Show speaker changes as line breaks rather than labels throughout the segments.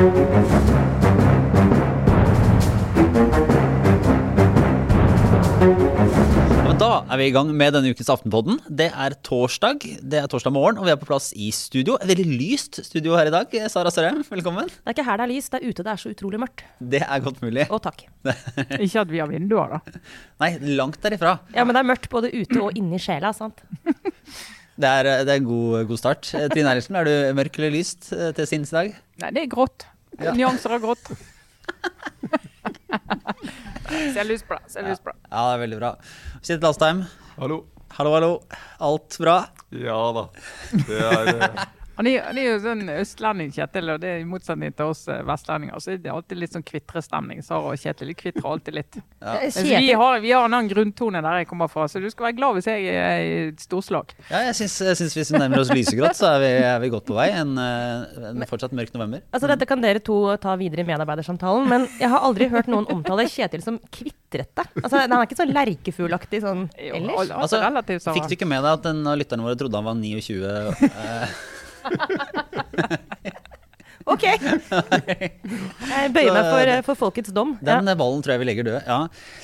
Da er vi i gang med denne ukens Aftenpodden. Det er torsdag, det er torsdag morgen, og vi er på plass i studio. Et veldig lyst studio her i dag. Sara Sørheim, velkommen.
Det er ikke her det er lyst, det er ute det er så utrolig mørkt.
Det er godt mulig.
Og takk.
Ikke at vi har vinduer, da.
Nei, langt derifra.
Ja, men det er mørkt både ute og inni sjela, sant?
Det er, det er en god, god start. Eh, Trine Eilertsen, er du mørk eller lyst eh, til sinns i dag?
Nei, det er grått.
Ja.
Nyanser av grått. Ser lyst på det. Ser lyst på det.
Ja, det er veldig bra. Kjetil Alstheim,
Hallo.
hallo, hallo. Alt bra?
Ja da. Det er eh,
Han er, han er jo sånn østlending, Kjetil, og det er i motsetning til oss eh, vestlendinger. Så er det alltid litt sånn kvitrestemning. Sara og Kjetil de kvitrer alltid litt.
Ja.
Mens Vi har, vi har en annen grunntone der jeg kommer fra, så du skal være glad hvis jeg er i storslag.
Ja, jeg syns, hvis vi nærmer oss lysegrått, så er vi, er vi godt på vei. En, eh, en fortsatt mørk november.
altså dette kan dere to ta videre i medarbeidersamtalen, men jeg har aldri hørt noen omtale Kjetil som kvitrete. Altså, han er ikke så lerkefuglaktig sånn ellers.
altså,
Altså,
relativt,
Fikk du ikke med deg at en av lytterne våre trodde han var 29? eh,
Ok! Jeg bøyer meg for, for folkets dom. Ja.
Den ballen tror jeg vi legger død. Ja.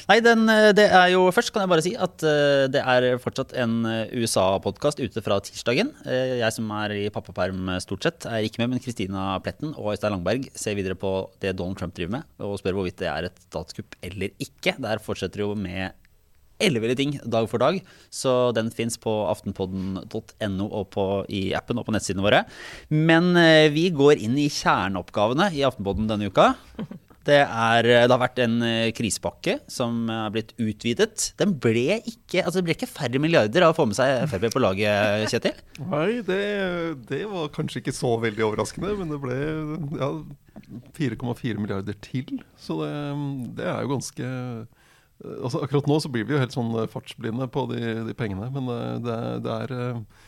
Nei, den, eh, det er jo Først kan jeg bare si at eh, det er fortsatt en eh, USA-podkast ute fra tirsdagen. Eh, Jeg som er i pappaperm eh, stort sett, er ikke med, men Kristina Pletten og Øystein Langberg ser videre på det Donald Trump driver med, og spør hvorvidt det er et statskupp eller ikke. Der fortsetter jo med elleville ting dag for dag. Så den fins på aftenpodden.no og på, i appen og på nettsidene våre. Men eh, vi går inn i kjerneoppgavene i Aftenpodden denne uka. Det, er, det har vært en eh, krisepakke som er blitt utvidet. Den ble ikke, altså det ble ikke færre milliarder av å få med seg Frp på laget, Kjetil.
Nei, det, det var kanskje ikke så veldig overraskende, men det ble ja, 4,4 milliarder til. Så det, det er jo ganske altså Akkurat nå så blir vi jo helt sånn fartsblinde på de, de pengene. Men eh, det, det er eh,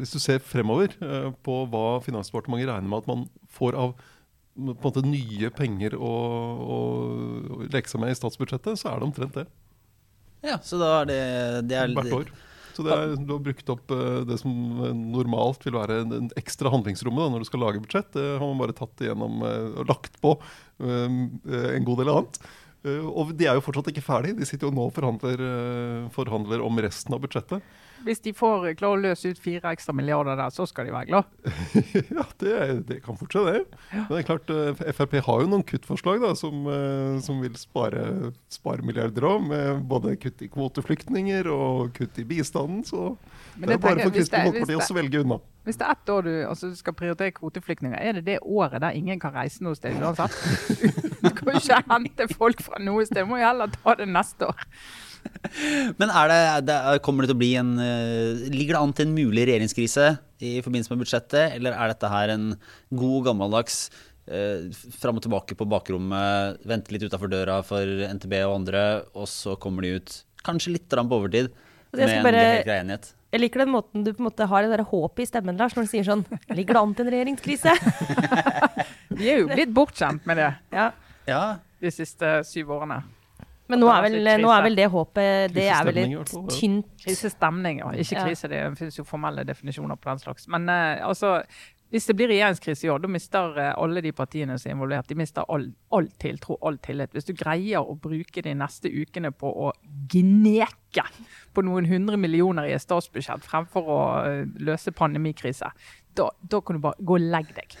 Hvis du ser fremover eh, på hva Finansdepartementet regner med at man får av på en måte nye penger å, å, å leke seg med i statsbudsjettet, så er det omtrent det.
Ja, så da er det, det er,
hvert år. Så det er, du har brukt opp eh, det som normalt vil være en, ekstra handlingsrommet da, når du skal lage budsjett. Det har man bare tatt igjennom eh, og lagt på eh, en god del annet. Eh, og de er jo fortsatt ikke ferdig. De sitter jo nå og forhandler, eh, forhandler om resten av budsjettet.
Hvis de får klare å løse ut fire ekstra milliarder der, så skal de være glad.
ja, det, det kan fortsatt det. Men det er klart, eh, Frp har jo noen kuttforslag da, som, eh, som vil spare, spare milliarder òg. Med både kutt i kvoteflyktninger og kutt i bistanden. Så
Men
det
jeg
er bare for Kristelig Folkeparti å velge unna.
Hvis det er ett år du altså, du skal prioritere kvoteflyktninger, er det det året der ingen kan reise noe sted uansett? Du kan jo ikke hente folk fra noe sted, må jo heller ta det neste år.
Men er det, det, er- kommer det til å bli en eh, Ligger det an til en mulig regjeringskrise i forbindelse med budsjettet, eller er dette her en god, gammeldags eh, fram og tilbake på bakrommet, vente litt utafor døra for NTB og andre, og så kommer de ut kanskje litt på overtid
Altså,
med
jeg
en
bare-
helt grei enighet?
Jeg liker den måten du på en måte har det der håpet i stemmen, Lars, når du sier sånn Ligger det an til en regjeringskrise?
Vi er jo blitt bortskjemt med det
Ja.
Ja,
de siste syv årene.
Men nå er, vel, nå er vel det håpet Det er vel
ja.
tynt
Krisestemning, ja. Ikke krise, det finnes jo formelle definisjoner på den slags. Men uh, altså, hvis det blir regjeringskrise i år, da mister eh, alle de partiene som er involvert, de mister all, all tiltro, all tillit. Hvis du greier å bruke de neste ukene på å gneke på noen hundre millioner i et statsbudsjett fremfor å eh, løse pandemikrise, da, da kan du bare gå og legge deg.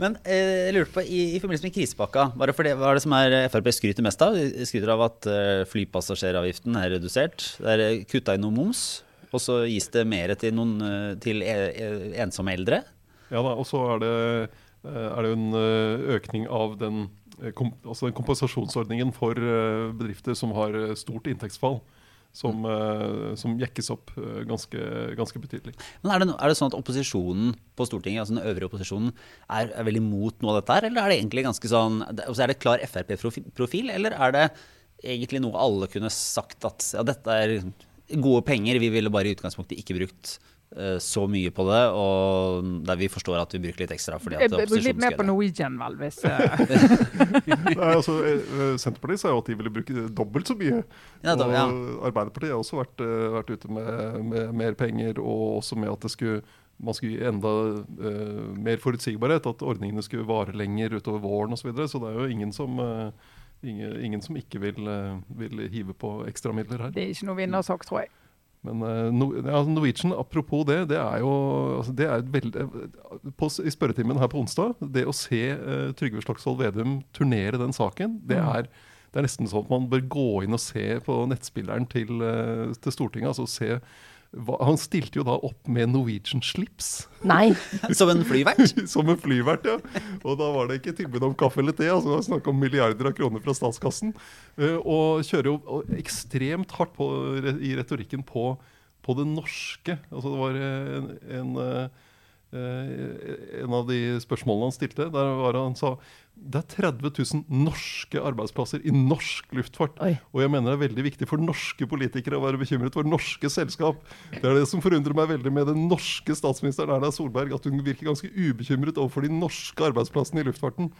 Men eh, jeg lurte på, i, i forbindelse med krisepakka, bare for det, hva er det som er Frp skryter mest av? De skryter av at eh, flypassasjeravgiften er redusert. Det er eh, kutta i noe moms. Og så gis det mer til, noen, eh, til ensomme eldre.
Ja da, og så er det, eh, er det en eh, økning av den, eh, altså den kompensasjonsordningen for eh, bedrifter som har eh, stort inntektsfall. Som, eh, som jekkes opp eh, ganske, ganske betydelig.
Men er det, er det sånn at opposisjonen på Stortinget, altså den øvrige opposisjonen, er, er veldig imot noe av dette her? Eller er det egentlig ganske sånn altså Er det klar Frp-profil, eller er det egentlig noe alle kunne sagt at ja, dette er gode penger, vi ville bare i utgangspunktet ikke brukt så mye på det, og der vi forstår at vi bruker litt ekstra fordi at
blir litt mer på. Norwegian, vel, hvis eh,
Nei, altså, eh, Senterpartiet sa jo at de ville bruke dobbelt så mye.
Ja, da, ja.
Og Arbeiderpartiet har også vært, eh, vært ute med, med mer penger, og også med at det skulle man skulle gi enda uh, mer forutsigbarhet, at ordningene skulle vare lenger utover våren osv. Så, videre. så det er jo ingen som, uh, ingen, ingen som ikke vil, uh, vil hive på ekstramidler her.
Det er ikke noe vinnersak, tror jeg.
Men no, ja, Norwegian, apropos det, det er jo altså, det er veldig, på, I spørretimen her på onsdag, det å se uh, Trygve Slagsvold Vedum turnere den saken, det
Mm.
er, det er nesten sånn at man bør gå inn og se på nettspilleren til, uh, til Stortinget. altså se Han stilte jo da opp med Norwegian-slips.
Nei.
Som en flyvert.
Som en flyvert, ja. Og da var det ikke tilbud om kaffe eller te. altså Det var snakk om milliarder av kroner fra statskassen. Eh, og kjører jo ekstremt hardt på, i retorikken på, på det norske. Altså det var en, en, eh, en av de spørsmålene han stilte, der var han sa det er 30 000 norske arbeidsplasser i norsk luftfart.
Oi.
Og jeg mener det er veldig viktig for norske politikere å være bekymret for norske selskap. Det er det som forundrer meg veldig med den norske statsministeren Erna Solberg, at hun virker ganske ubekymret overfor de norske arbeidsplassene i luftfarten.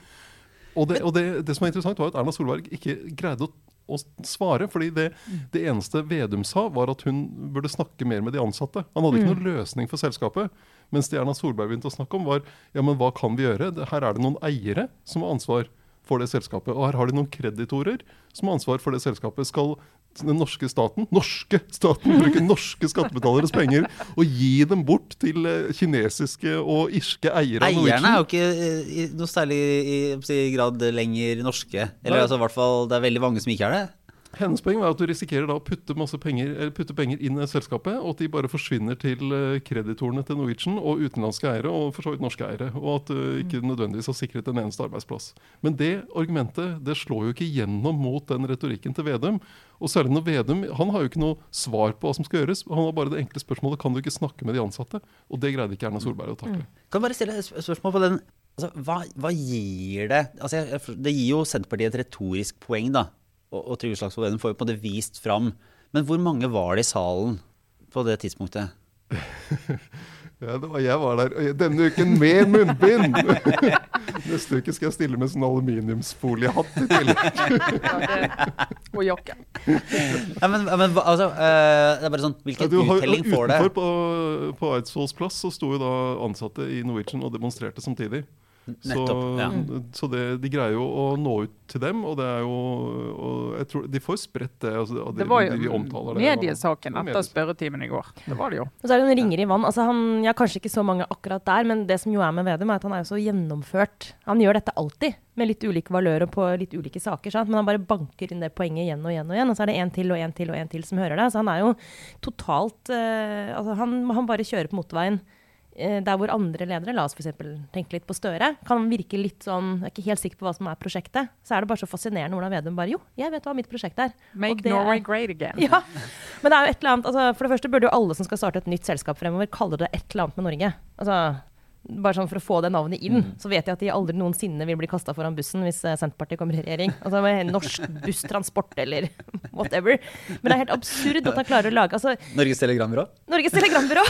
Og det, og det, det som er interessant, var at Erna Solberg ikke greide å, å svare. fordi det, det eneste Vedum sa, var at hun burde snakke mer med de ansatte. Han hadde ikke noen løsning for selskapet. Mens det Erna Solberg begynte å snakke om, var ja, men hva kan vi gjøre? Her er det noen eiere som har ansvar for det selskapet. Og her har de noen kreditorer som har ansvar for det selskapet. Skal den norske staten norske staten bruke norske skattebetaleres penger og gi dem bort til eh, kinesiske og irske eiere
Eierne er jo ikke eh, i noe særlig i, i grad lenger norske. Eller
Nei.
altså, i hvert fall, det er veldig mange som ikke er det.
Hennes poeng var at du risikerer da å putte penger, eller putte penger inn i selskapet, og at de bare forsvinner til eh, kreditorene til Norwegian og utenlandske eiere, og for så vidt norske eiere. Og at du ikke nødvendigvis har sikret en eneste arbeidsplass. Men det argumentet det slår jo ikke gjennom mot den retorikken til Vedum. Og særlig når Vedum han har jo ikke noe svar på hva som skal gjøres. Han har bare det enkle spørsmålet kan du ikke snakke med de ansatte. Og det greide ikke Erna Solberg å takle.
Kan jeg bare stille et spørsmål på den altså, hva, hva gir det altså, Det gir jo Senterpartiet et retorisk poeng, da. Og, og Trygve Slagsvold Vedum får jo på en måte vist fram. Men hvor mange var det i salen på det tidspunktet?
Ja, det var jeg var der. Denne uken med munnbind! Neste uke skal jeg stille med sånn aluminiumsfoliehatt i tillegg.
Og jakke.
Ja, men, men altså, eh, det er bare sånn, Hvilken
ja, har-
uttelling får det?
Utenfor på, på Eidsvolls plass så sto jo da ansatte i Norwegian og demonstrerte samtidig.
Nettopp,
så
ja.
så det, de greier jo å nå ut til dem, og det er jo og jeg tror, De får spredt det. Altså, de,
Det var
de, de
jo
omtaler det.
mediesaken etter spørretimen i går. Det var det jo.
Og så er det noen ringer i vann. Altså han, ja, kanskje ikke så mange akkurat der, men det som jo er med Vedum, er at han er jo så gjennomført. Han gjør dette alltid, med litt ulike valører på litt ulike saker. Sant? Men han bare banker inn det poenget igjen og igjen og igjen. Og så er det en til og en til og en til som hører det. Så han er jo totalt uh, Altså han, han bare kjører på motorveien. Eh, Der hvor andre ledere, la oss f.eks. tenke litt på Støre, kan virke litt sånn Jeg er ikke helt sikker på hva som er prosjektet. Så er det bare så fascinerende hvordan Vedum bare Jo, jeg vet hva mitt prosjekt er.
Make Norway great again.
ja, men det er jo et eller annet altså, For det første burde jo alle som skal starte et nytt selskap fremover, kalle det et eller annet med Norge. Altså, bare sånn for å få det navnet inn. Så vet jeg at de aldri noensinne vil bli kasta foran bussen hvis eh, Senterpartiet kommer i regjering. Altså med Norsk busstransport eller whatever. Men det er helt absurd at han klarer å lage altså,
Norges Telegrambyrå?
Norges Telegrambyrå!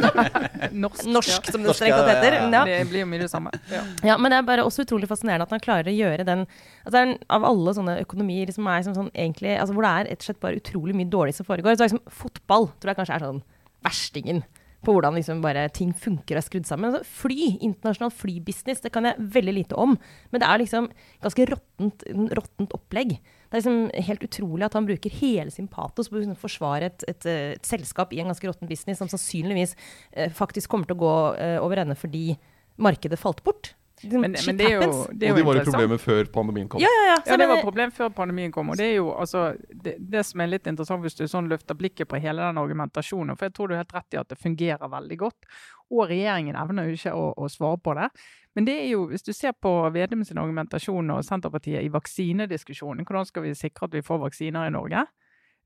Norsk.
Norsk, som det strengt tatt
ja, ja,
heter.
ja.
Ja.
Det blir jo mye det samme. Ja.
Ja, men det er bare også utrolig fascinerende at han klarer å gjøre den altså en, Av alle sånne økonomier som er som sånn egentlig, altså hvor det er rett og slett bare utrolig mye dårlig som foregår, så er liksom fotball tror jeg kanskje er sånn verstingen på hvordan liksom bare ting funker og er skrudd sammen. Altså, fly, internasjonal flybusiness, det kan jeg veldig lite om. Men det er liksom ganske råttent, råttent opplegg. Det er liksom helt utrolig at han bruker hele sin patos på å liksom forsvare et, et, eh, et selskap i en ganske råtten business som sannsynligvis eh, faktisk kommer til å gå eh, over ende fordi markedet falt bort.
Men, men det er jo, det er
Og
jo
de var
interessant.
problemet før pandemien kom.
Ja, ja, ja.
Ja, det var problemet før pandemien kom. og Det er jo altså, det, det som er litt interessant hvis du sånn løfter blikket på hele den argumentasjonen, for jeg tror du har helt rett i at det fungerer veldig godt, og regjeringen evner jo ikke å, å svare på det. Men det er jo, hvis du ser på Vedum sin argumentasjon og Senterpartiet i vaksinediskusjonen, hvordan skal vi sikre at vi får vaksiner i Norge?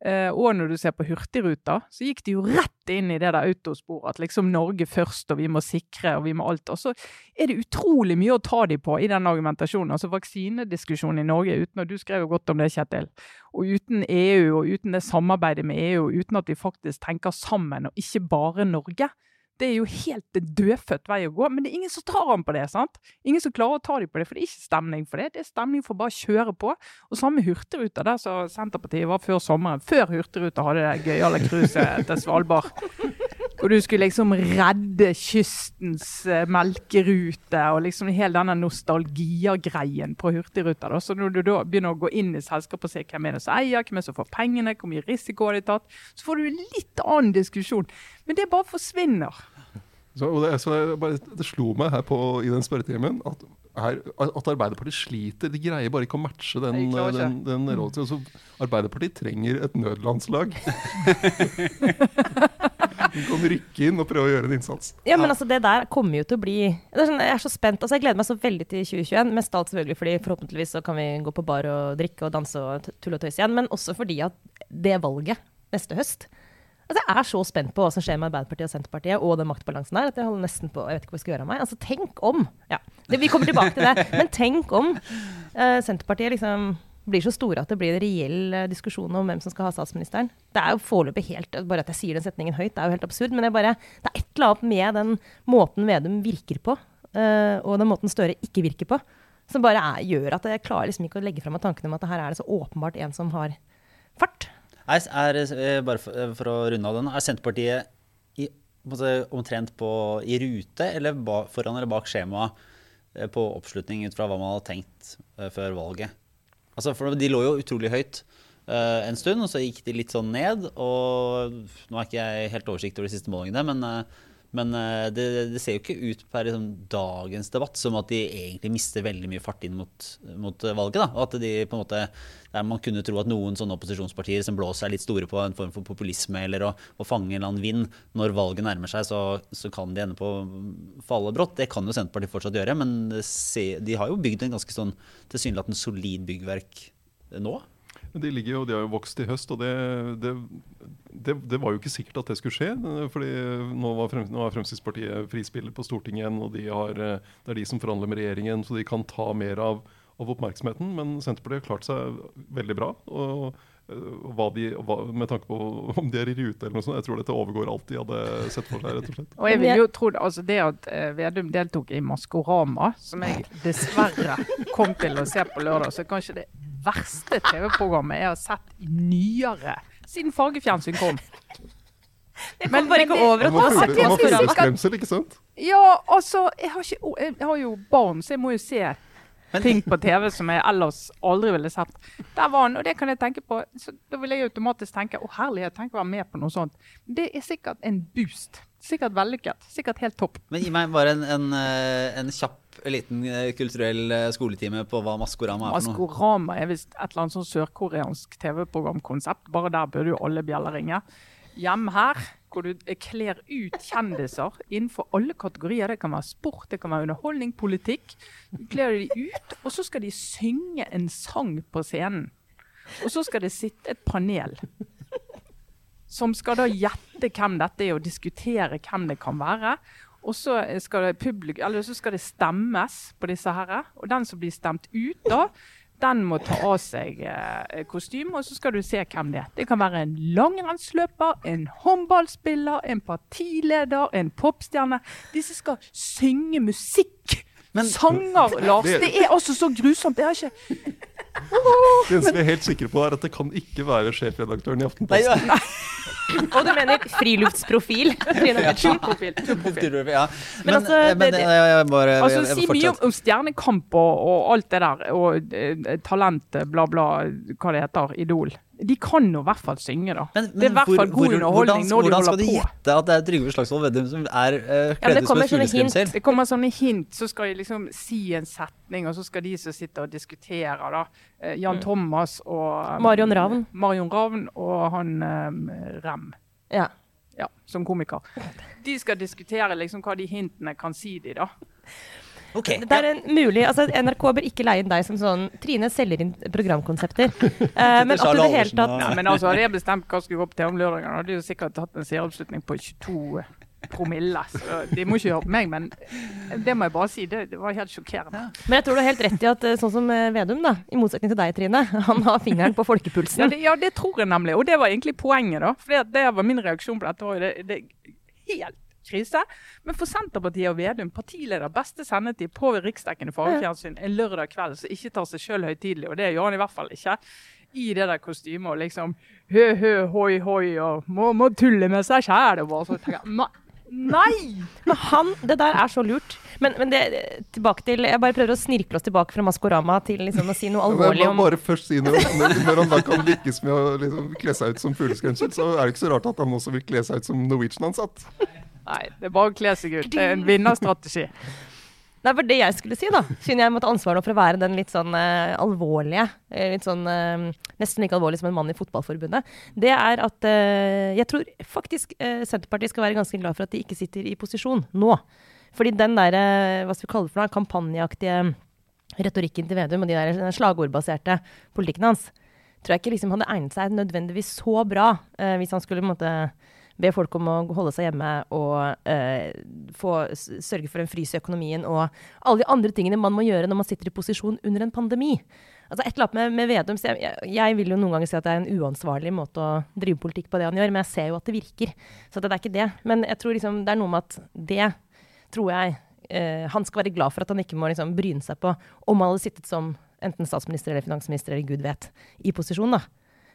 Eh, og når du ser på Hurtigruta, så gikk de jo rett inn i det der autosporet. At liksom Norge først, og vi må sikre, og vi må alt. Og så er det utrolig mye å ta de på i den argumentasjonen. Altså vaksinediskusjonen i Norge, uten at du skrev jo godt om det, Kjetil. Og uten EU, og uten det samarbeidet med EU, og uten at vi faktisk tenker sammen, og ikke bare Norge. Det er jo helt en dødfødt vei å gå, men det er ingen som tar ham på det. sant? Ingen som klarer å ta dem på det, for det er ikke stemning for det. Det er stemning for bare å kjøre på. Og samme Hurtigruta, der som Senterpartiet var før sommeren, før Hurtigruta hadde det gøyale cruiset til Svalbard. Og du skulle liksom redde kystens uh, melkerute og liksom hele denne nostalgia-greien på Hurtigruta. Da. Så når du da begynner å gå inn i selskapet og se hvem er det som eier, hvem er det som får pengene, hvor mye risiko har de tatt, så får du en litt annen diskusjon. Men det bare forsvinner.
Så, det, så det, bare, det, slo meg her på, i den spørretimen at, her, at Arbeiderpartiet sliter. De greier bare ikke å matche den, den, den rollen. Altså, Arbeiderpartiet trenger et nødlandslag. De kan rykke inn og prøve å gjøre en innsats.
Ja, men altså, det der kommer jo til å bli er sånn, Jeg er så spent. altså Jeg gleder meg så veldig til 2021. Mest alt selvfølgelig fordi forhåpentligvis så kan vi gå på bar og drikke og danse og tulle og tøyse igjen. Men også fordi at det valget neste høst Altså, jeg er så spent på hva som skjer med Arbeiderpartiet og Senterpartiet og den maktbalansen der, at jeg holder nesten på Jeg vet ikke hva jeg skal gjøre av meg. Altså, tenk om ja, Vi kommer tilbake til det. Men tenk om uh, Senterpartiet liksom blir så store at det blir en reell uh, diskusjon om hvem som skal ha statsministeren. Det er jo foreløpig helt Bare at jeg sier den setningen høyt, det er jo helt absurd. Men bare, det er et eller annet med den måten Vedum virker på, uh, og den måten Støre ikke virker på, som bare er, gjør at jeg klarer liksom ikke å legge fra meg tankene om at her er det så åpenbart en som har fart.
Er, er, eh, bare for, eh, for, å runde av den, er Senterpartiet i, omtrent på, i rute eller ba, foran eller bak skjemaet eh, på oppslutning ut fra hva man hadde tenkt før valget? Altså, for De lå jo utrolig høyt uh, en stund, og så gikk de litt sånn ned. og Nå er ikke jeg helt oversikt over de siste målingene, men uh, men uh, det, det, ser jo ikke ut per liksom, dagens debatt som at de egentlig mister veldig mye fart inn mot, mot uh, valget. Da. At de på en måte, Man kunne tro at noen sånne opposisjonspartier som blåser er litt store på en form for populisme eller å, å fange en eller annen vind når valget nærmer seg, så, så, kan de ende på å falle brått. Det kan jo Senterpartiet fortsatt gjøre, men se, de har jo bygd en ganske sånn tilsynelatende solid byggverk nå.
De ligger jo, de har jo vokst i høst, og det, det, det, det, var jo ikke sikkert at det skulle skje. fordi Nå, frem, nå er Fremskrittspartiet frispiller på Stortinget igjen, og de har, det er de som forhandler med regjeringen, så de kan ta mer av, av oppmerksomheten. Men Senterpartiet har klart seg veldig bra. og hva de, hva, med tanke på om de er i rute eller noe sånt. Jeg tror dette overgår alt de hadde sett for seg. rett og slett.
Og jeg vil jo tro det, altså det at Vedum deltok i Maskorama, som jeg dessverre kom til å se på lørdag, så kanskje det verste TV-programmet jeg har sett i nyere siden fargefjernsyn kom.
Det kom bare ikke over
at du har sett Maskorama. Skremsel, ikke sant?
Ja, altså jeg har, ikke, jeg har jo barn, så jeg må jo se ting på TV som jeg ellers aldri ville sett. Der var han, og det kan jeg tenke på. Så da vil jeg automatisk tenke å herlighet, tenk å være med på noe sånt. Det er sikkert en boost. Sikkert vellykket. Sikkert helt topp.
Men gi meg bare en, en, eh, en kjapp liten eh, kulturell eh, skoletime på hva Maskorama
er for noe. Maskorama er visst et eller annet sånn sørkoreansk TV-programkonsept. Bare der burde jo alle bjeller ringe. Hjemme her, hvor du kler ut kjendiser innenfor alle kategorier. Det kan være sport, det kan være underholdning, politikk. Du kler de ut, og så skal de synge en sang på scenen. Og så skal det sitte et panel som skal da gjette hvem dette er, og diskutere hvem det kan være. Og så skal, det publik, så skal det stemmes på disse her. Og den som blir stemt ut, da, den må ta av seg eh, kostyme, og så skal du se hvem det er. Det kan være en langrennsløper, en håndballspiller, en partileder, en popstjerne. Disse skal synge musikk. Men, Sanger, Lars. Det, det er altså så grusomt. Det er ikke
det eneste vi er helt sikre på, er at det kan ikke være sjefredaktøren i Aftenposten. Nei,
Og du mener friluftsprofil?
Turprofil.
Ja. Men, men, altså, men det, jeg bare,
altså, Si mye om, om Stjernekamp og, og, alt det der, og eh, talent, bla, bla, hva det heter, Idol. De kan jo i hvert fall synge, da. Men, men, det er i hvert fall god underholdning når de holder på. Hvordan skal
de gjette at det er Trygve Slagsvold Vedum som er uh, kledd ut som et fugleskremsel?
Det kommer sånne hint, så skal de liksom si en setning, og så skal de som sitter og diskuterer, da. Uh, Jan mm. Thomas og
um, Marion Ravn.
Marion Ravn og han um, Rem.
Ja.
ja. Som komiker. De skal diskutere liksom hva de hintene kan si de, da.
Okay, det er en mulig, altså NRK bør ikke leie inn deg som sånn Trine selger inn programkonsepter. uh, men at du det hele tatt
ja, Men altså, Hadde jeg bestemt hva skulle gå på TV om lørdagen, hadde jo sikkert hatt en seeroppslutning på 22 promille. Så de må ikke høre på meg, men det må jeg bare si. Det, det var helt sjokkerende. Ja.
Men jeg tror du har helt rett i at eh, sånn som eh, Vedum, da, i motsetning til deg, Trine, han har fingeren på folkepulsen.
Ja det, ja, det tror jeg nemlig. Og det var egentlig poenget, da. For det, det var min reaksjon på dette. Det, det helt krise. Men for Senterpartiet og Vedum, partileder, beste sendetid på riksdekkende fargefjernsyn en lørdag kveld som ikke tar seg sjøl høytidelig, og det gjør han i hvert fall ikke, i det der kostymet og liksom hø, hø, hoi, hoi, og må, må tulle med seg sjæl. Og bare så tenker jeg nei! Nei!
Men han, det der er så lurt. Men, men det, tilbake til Jeg bare prøver å snirkle oss tilbake fra Maskorama til liksom å si noe alvorlig om
bare først si noe. Når, når han da kan lykkes med å liksom kle seg ut som fugleskremsel, så er det ikke så rart at han også vil kle seg ut som Norwegian-ansatt.
Nei, det er bare å kle seg ut. Det er en vinnerstrategi.
Nei, for det jeg skulle si, da, siden jeg måtte ansvaret for å være den litt sånn uh, alvorlige, eh, litt sånn uh, nesten like alvorlig som en mann i Fotballforbundet, det er at uh, jeg tror faktisk Senterpartiet skal være ganske glad for at de ikke sitter i posisjon nå. Fordi den der, eh, hva skal vi kalle det for noe, kampanjeaktige retorikken til Vedum og de der slagordbaserte politikken hans, tror jeg ikke liksom hadde egnet seg nødvendigvis så bra eh, hvis han skulle på en måte be folk om å holde seg hjemme og eh, få, sørge for en frys i økonomien og alle de andre tingene man må gjøre når man sitter i posisjon under en pandemi. Altså et eller annet med, med Vedum, jeg, jeg, jeg vil jo noen ganger si at det er en uansvarlig måte å drive politikk på det han gjør, men jeg ser jo at det virker. Så det er ikke det. Men jeg tror liksom det er noe med at det tror jeg eh, han skal være glad for at han ikke må liksom bryne seg på om han hadde sittet som enten statsminister eller finansminister eller gud vet, i posisjon. da.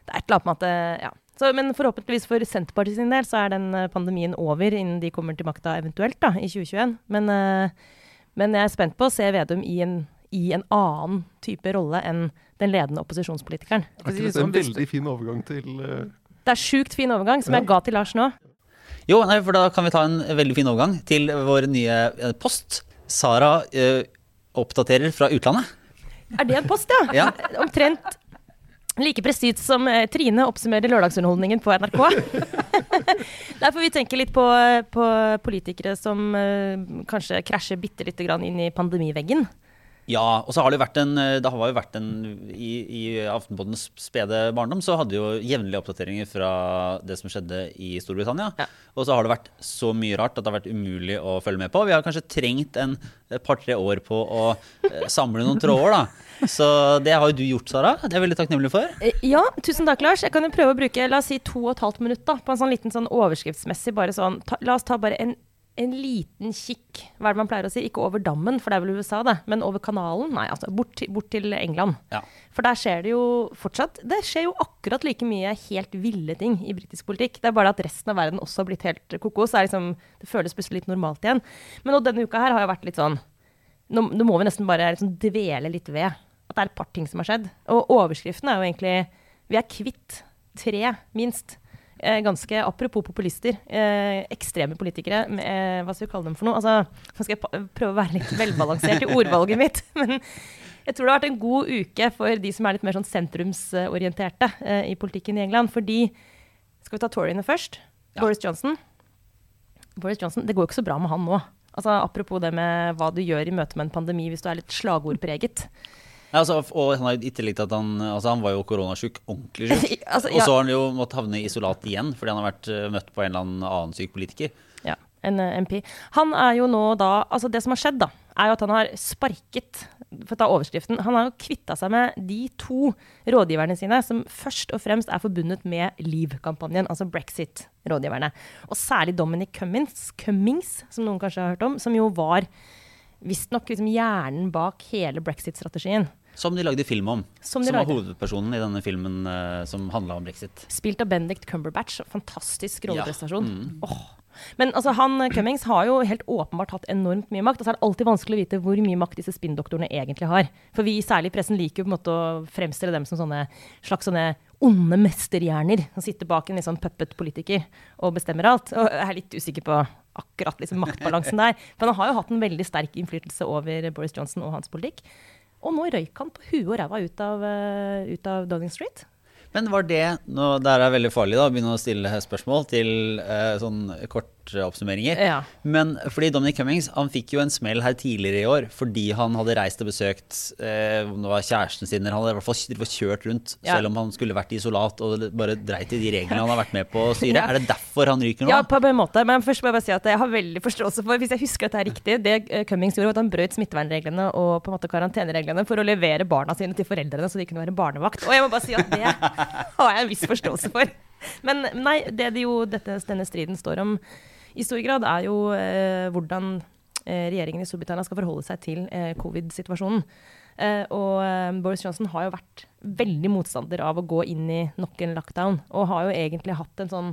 Det er et eller annet med at det, ja. Så, men forhåpentligvis for Senterpartiet sin del så er den eh, pandemien over innen de kommer til makta eventuelt da, i 2021. Men, eh, men jeg er spent på å se Vedum i en, i en annen type rolle enn den ledende opposisjonspolitikeren.
Er ikke dette en veldig fin overgang til uh...
Det er sjukt fin overgang, som jeg ga til Lars nå.
Jo, nei, for da kan vi ta en veldig fin overgang til vår nye post. Sara uh, oppdaterer fra utlandet.
Er det en post, ja?
Ja.
Omtrent like presist som eh, Trine oppsummerer lørdagsunderholdningen på NRK. Der får vi tenke litt på, på politikere som uh, kanskje krasjer bitte lite grann inn i pandemiveggen.
Ja, og så har det vært en Det har jo vært en I, i Aftenpoddens spede barndom så hadde jo jevnlige oppdateringer fra det som skjedde i Storbritannia.
Ja.
Og så har det vært så mye rart at det har vært umulig å følge med på. Vi har kanskje trengt en et par-tre år på å eh, samle noen tråder, da. Så det har jo du gjort, Sara. Det er jeg veldig takknemlig for.
Eh, Ja, tusen takk, Lars. Jeg kan jo prøve å bruke la oss si to og et halvt minutt da, på en sånn liten sånn overskriftsmessig bare sånn ta, La oss ta bare en, en liten kikk, hva er det man pleier å si? Ikke over dammen, for det er vel USA, det, men over kanalen? Nei, altså bort, bort til England.
Ja.
For der skjer det jo fortsatt Det skjer jo akkurat like mye helt ville ting i britisk politikk. Det er bare at resten av verden også har blitt helt kokos. Det, er liksom, det føles plutselig litt normalt igjen. Men nå, denne uka her har jo vært litt sånn Nå, nå må vi nesten bare liksom dvele litt ved at det er et par ting som har skjedd. Og overskriften er jo egentlig Vi er kvitt tre, minst. Eh, ganske apropos populister. Eh, ekstreme politikere. Eh, hva skal vi kalle dem for noe? Altså, nå skal jeg prøve å være litt velbalansert i ordvalget mitt. Men jeg tror det har vært en god uke for de som er litt mer sånn sentrumsorienterte eh, i politikken i England. Fordi Skal vi ta Toryene først?
Ja.
Boris Johnson. Boris Johnson, Det går jo ikke så bra med han nå. Altså, apropos det med hva du gjør i møte med en pandemi hvis du er litt slagordpreget.
Ja, altså, og han at han, altså, han var jo koronasjuk, ordentlig sjuk.
Altså,
Og så har han jo måttet havne i isolat igjen fordi han har vært eh, møtt på en eller annen annen syk politiker.
Ja, en eh, MP. Han er jo nå da Altså, det som har skjedd, da, er jo at han har sparket For å ta overskriften. Han har jo kvitta seg med de to rådgiverne sine som først og fremst er forbundet med Leave-kampanjen, altså brexit-rådgiverne. Og særlig Dominic Cummings, Cummings, som noen kanskje har hørt om, som jo var visstnok liksom hjernen bak hele brexit-strategien.
Som de lagde film om.
Som
Som, var hovedpersonen i denne filmen uh, som handla om brexit.
Spilt av Benedict Cumberbatch. Fantastisk rolleprestasjon.
Ja, mm.
Oh. Men altså, han eh, Cummings har jo helt åpenbart hatt enormt mye makt. Og så er det alltid vanskelig å vite hvor mye makt disse spinndoktorene egentlig har. For vi særlig i pressen liker jo på en måte å fremstille dem som sånne slags sånne onde mesterhjerner som sitter bak en litt sånn puppet-politiker og bestemmer alt. Og jeg er litt usikker på akkurat liksom maktbalansen der. For han har jo hatt en veldig sterk innflytelse over Boris Johnson og hans politikk. Og nå røyk han på huet og ræva ut av, eh, ut av Downing Street.
Men var det nå, Det er veldig farlig da, å begynne å stille spørsmål til eh, sånn korte oppsummeringer.
Ja.
Men fordi Dominic Cummings han fikk jo en smell her tidligere i år fordi han hadde reist og besøkt eh, om det var kjæresten sin, eller han hadde i hvert fall kjørt rundt
Ja.
selv om han skulle vært i isolat og bare dreit i de reglene han har vært med på å styre.
Ja.
Er det derfor han ryker nå?
Ja, på en måte. Men først må jeg bare si at jeg har veldig forståelse for, hvis jeg husker at det er riktig, det eh, Cummings gjorde, var at han brøt smittevernreglene og på en måte karantenereglene for å levere barna sine til foreldrene så de kunne være barnevakt. Og jeg må bare si at det har jeg en viss forståelse for. Men nei, det det jo dette, denne striden står om i stor grad, er jo eh, hvordan eh, regjeringen i Storbritannia skal forholde seg til eh, covid-situasjonen. Og Boris Johnson har jo vært veldig motstander av å gå inn i nok en lockdown, og har jo egentlig hatt en sånn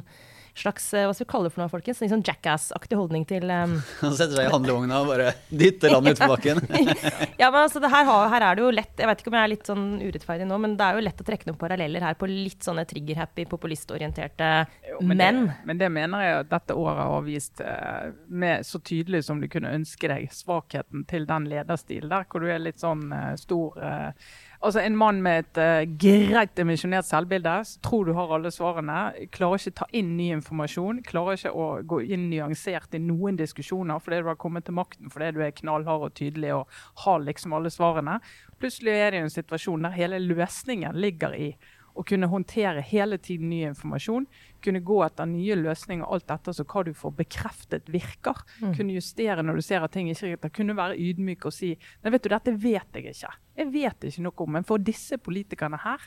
slags eh, hva skal vi kalle det for noe, folkens? En sånn jackass-aktig holdning til um,
Han setter seg i handlevogna og bare dytter landet utfor bakken.
Ja, men altså, det her, her er det jo lett Jeg vet ikke om jeg er litt sånn urettferdig nå, men det er jo lett å trekke noen paralleller her på litt sånne trigger-happy, populistorienterte
Jo,
menn.
men, det, mener jeg at dette året har vist uh, med så tydelig som du kunne ønske deg, svakheten til den lederstilen der, hvor du er litt sånn uh, stor eh, Altså En mann med et uh, greit dimensjonert selvbilde, tror du har alle svarene, klarer ikke ta inn ny informasjon, klarer ikke å gå inn nyansert i noen diskusjoner fordi du har kommet til makten, fordi du er knallhard og tydelig og har liksom alle svarene. Plutselig er det en situasjon der hele løsningen ligger i å kunne håndtere hele tiden ny informasjon, kunne gå etter nye løsninger alt etter så hva du får bekreftet virker. Kunne justere når du ser at ting ikke er. Kunne være ydmyk og si nei, vet du, dette vet jeg ikke. Jeg vet ikke noe om. Men for disse politikerne her,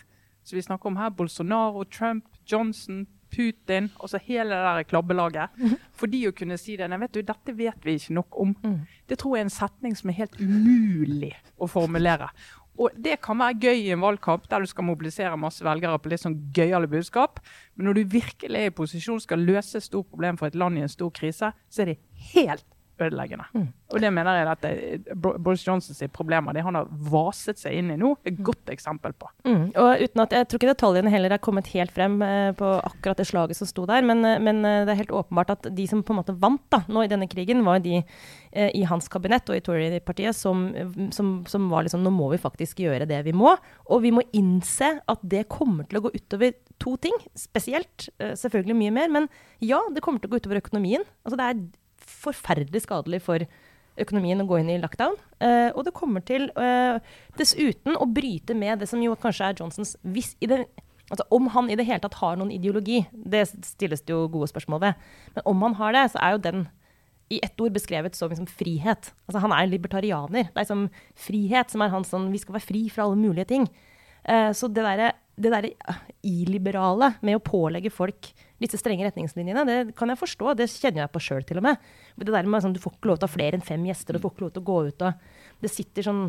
som vi snakker om her, Bolsonaro, Trump, Johnson, Putin, altså hele det der klabbelaget. For de å kunne si det, nei, vet du, dette vet vi ikke nok om. Det tror jeg er en setning som er helt umulig å formulere. Og Det kan være gøy i en valgkamp der du skal mobilisere masse velgere på litt sånn gøyale budskap. Men når du virkelig er i posisjon skal løse et stort problem for et land i en stor krise, så er det helt ødeleggende. Og det mener jeg at det, Boris Johnsons problemer det han har vaset seg inn i nå, er et godt eksempel på.
Mm. Og uten at, Jeg tror ikke detaljene heller er kommet helt frem eh, på akkurat det slaget som sto der, men, eh, men eh, det er helt åpenbart at de som på en måte vant da, nå i denne krigen, var de eh, i hans kabinett og i Tory-partiet som, som, som var liksom Nå må vi faktisk gjøre det vi må. Og vi må innse at det kommer til å gå utover to ting. Spesielt, eh, selvfølgelig mye mer, men ja, det kommer til å gå utover økonomien. Altså det er forferdelig skadelig for økonomien å gå inn i lockdown. Uh, og det kommer til uh, dessuten å bryte med det som jo kanskje er Johnsons hvis i det, altså Om han i det hele tatt har noen ideologi, det stilles det jo gode spørsmål ved. Men om han har det, så er jo den i ett ord beskrevet som liksom frihet. Altså Han er en libertarianer. Det er liksom frihet som er hans sånn Vi skal være fri fra alle mulige ting. Uh, så det derre det der illiberale med å pålegge folk disse strenge retningslinjene, det kan jeg forstå. Det kjenner jeg på sjøl, til og med. Det der med sånn, Du får ikke lov til å ha flere enn fem gjester, du får ikke lov til å gå ut. og Det sitter sånn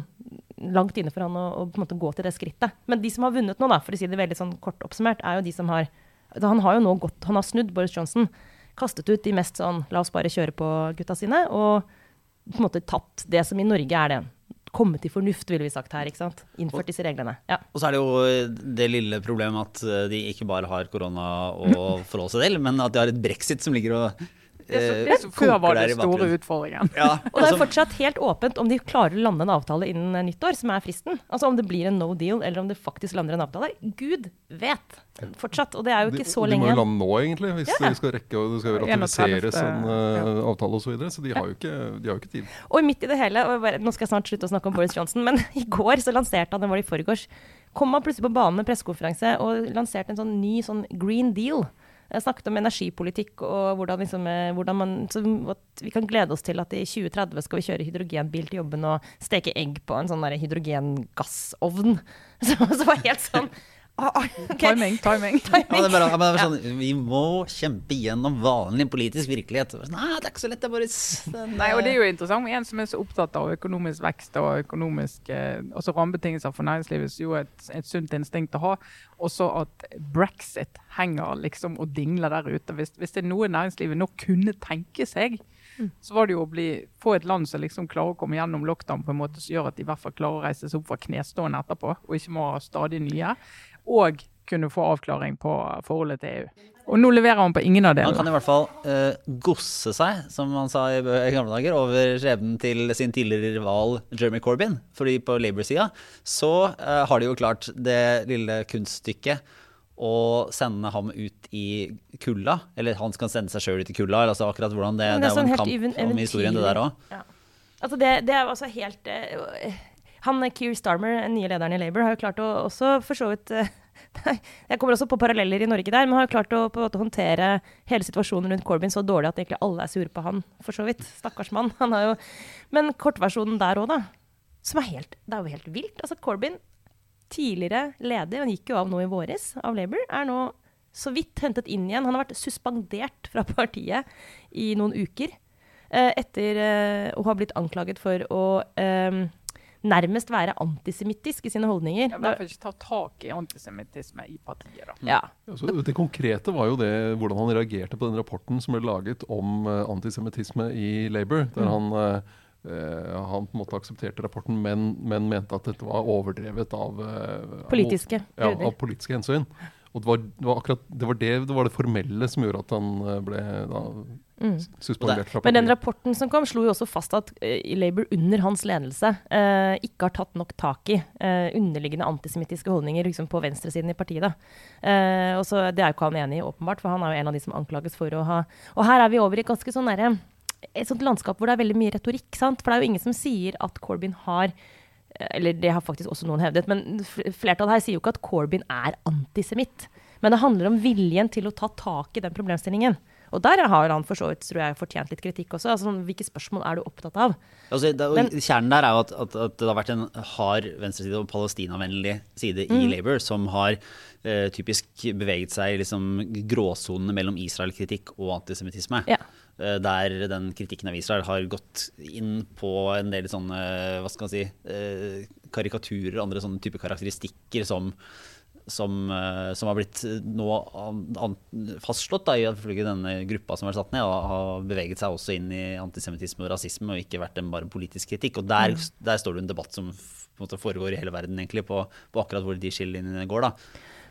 langt inne for han å, å på en måte gå til det skrittet. Men de som har vunnet nå, da, for å si det veldig sånn kort oppsummert, er jo de som har altså, Han har jo nå gått, han har snudd Boris Johnson. Kastet ut de mest sånn la oss bare kjøre på-gutta sine. Og på en måte tatt det som i Norge er det kommet til fornuft, ville vi sagt her. ikke sant? Innført disse reglene. Ja.
Og så er det jo det lille problemet at eh, de ikke bare har korona å forholde seg til, men at de har et brexit som ligger og
Det
eh,
det som før var den store utfordringen.
Ja,
Og det er
altså,
fortsatt helt åpent om de klarer å lande en avtale innen eh, nyttår, som er fristen. Altså om det blir en no deal, eller om det faktisk lander en avtale. Gud vet! Fortsatt. Og det er jo
De,
ikke så
de må jo lande nå, egentlig, hvis
Ja.
de skal rekke og det skal ratifiseres en uh,
ja.
avtale osv. Så, videre, så de har, jo ikke, de har jo ikke tid.
Og midt i det hele, og bare, nå skal jeg snart slutte å snakke om Boris Johnson, men i går så lanserte han, det var i forgårs, kom han plutselig på banen med pressekonferanse og lanserte en sånn ny sånn green deal. Jeg snakket om energipolitikk og hvordan, liksom, eh, hvordan man, vi kan glede oss til at i 2030 skal vi kjøre hydrogenbil til jobben og steke egg på en sånn hydrogengassovn. Så, så var helt sånn ah, ah, ok.
Timing, timing.
ja, det er bare, det er bare sånn, vi må kjempe gjennom vanlig politisk virkelighet. Nei, det er ikke så lett, det, Boris. Den,
Nei, og Det er jo interessant med en som er så opptatt av økonomisk vekst og økonomisk, eh, altså rammebetingelser for næringslivet, som jo er et, et sunt instinkt å ha. Også at brexit henger liksom og dingler der ute. Hvis, hvis det er noe næringslivet nå kunne tenke seg, så var det jo å bli, få et land som liksom klarer å komme gjennom lockdown på en måte som gjør at de i hvert fall klarer å reise seg opp fra knestående etterpå, og ikke må ha stadig nye. Og kunne få avklaring på forholdet til EU. Og nå leverer han på ingen av delene.
Han kan i hvert fall uh, gosse seg, som han sa i, i gamle dager, over skjebnen til sin tidligere rival Jeremy Corbyn. Fordi på Labour-sida så uh, har de jo klart det lille kunststykket å sende ham ut i kulda. Eller han skal sende seg sjøl ut i kulda. Altså akkurat hvordan det, det,
er
jo
sånn
en kamp
even-
om historien, det der òg.
Ja. Altså det, det er altså helt uh, Han eh, Keir Starmer, den nye lederen i Labour, har jo klart å også for så vidt eh, Jeg kommer også på paralleller i Norge der, men har jo klart å på en måte håndtere hele situasjonen rundt Corbyn så dårlig at egentlig alle er sure på han, for så vidt. Stakkars mann. Han har jo Men kortversjonen der òg, da. Som er helt Det er jo helt vilt. Altså Corbyn, tidligere leder, han gikk jo av nå i våres, av Labour, er nå så vidt hentet inn igjen. Han har vært suspendert fra partiet i noen uker. eh, etter eh, å ha blitt anklaget for å eh, nærmest være antisemittisk i sine holdninger.
I hvert fall ikke ta tak i antisemittisme i partiet. da.
Ja.
Altså, det konkrete var jo det, hvordan han reagerte på den rapporten som ble laget om uh, antisemittisme i Labour. Der han, uh, uh, han på en måte aksepterte rapporten, men, men mente at dette var overdrevet av uh,
Politiske
ja, av politiske hensyn. Og det var, det var akkurat det var det, det var det formelle som gjorde at han uh, ble da,
Mm.
suspendert fra
Men den rapporten som kom, slo jo også fast at uh, Labour under hans ledelse uh, ikke har tatt nok tak i uh, underliggende antisemittiske holdninger liksom på venstresiden i partiet. Da. Eh, og så, det er jo ikke han enig i, åpenbart, for han er jo en av de som anklages for å ha Og her er vi over i ganske sånn derre et sånt landskap hvor det er veldig mye retorikk. sant? For det er jo ingen som sier at Corbyn har eh, eller det har faktisk også noen hevdet, men flertallet her sier jo ikke at Corbyn er antisemitt. Men det handler om viljen til å ta tak i den problemstillingen. Og der har han for så vidt tror jeg, fortjent litt kritikk også. Altså, hvilke spørsmål er du opptatt av?
Altså, det,
Men-
kjernen der er jo at, at, at det har vært en hard venstreside og palestinavennlig side
Mm.
i Labour, som har eh, typisk beveget seg i liksom, gråsonene mellom Israel-kritikk og antisemittisme.
Ja.
Eh, der den kritikken av Israel har gått inn på en del sånne hva skal man si, eh, karikaturer og andre sånne type karakteristikker som som, eh, som har blitt nå fastslått da, i ifølge denne gruppa som er satt ned, og har beveget seg også inn i antisemittisme og rasisme, og ikke vært en bare politisk kritikk. Og der, der står det en debatt som på en måte foregår i hele verden, egentlig, på, på akkurat hvor de skillelinjene går. da.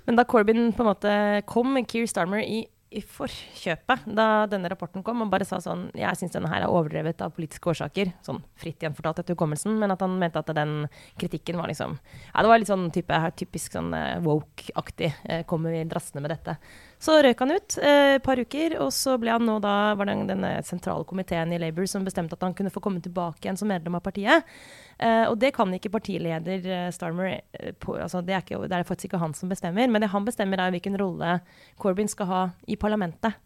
Men da Corbyn på en måte kom med Keir Starmer i, i forkjøpet da denne rapporten kom, og bare sa sånn Jeg syns denne her er overdrevet av politiske årsaker. Sånn fritt gjenfortalt etter hukommelsen, men at han mente at den kritikken var liksom Ja, det var litt sånn type, typisk sånn eh, woke-aktig. Eh, kommer vi drassende med dette. Så røk han ut eh, et par uker, og så ble han nå da var det denne sentrale komiteen i Labour som bestemte at han kunne få komme tilbake igjen som medlem av partiet. Eh, og det kan ikke partileder eh, Starmer eh, på, altså det, er ikke, det er faktisk ikke han som bestemmer, men det han bestemmer er hvilken rolle Corbyn skal ha i parlamentet.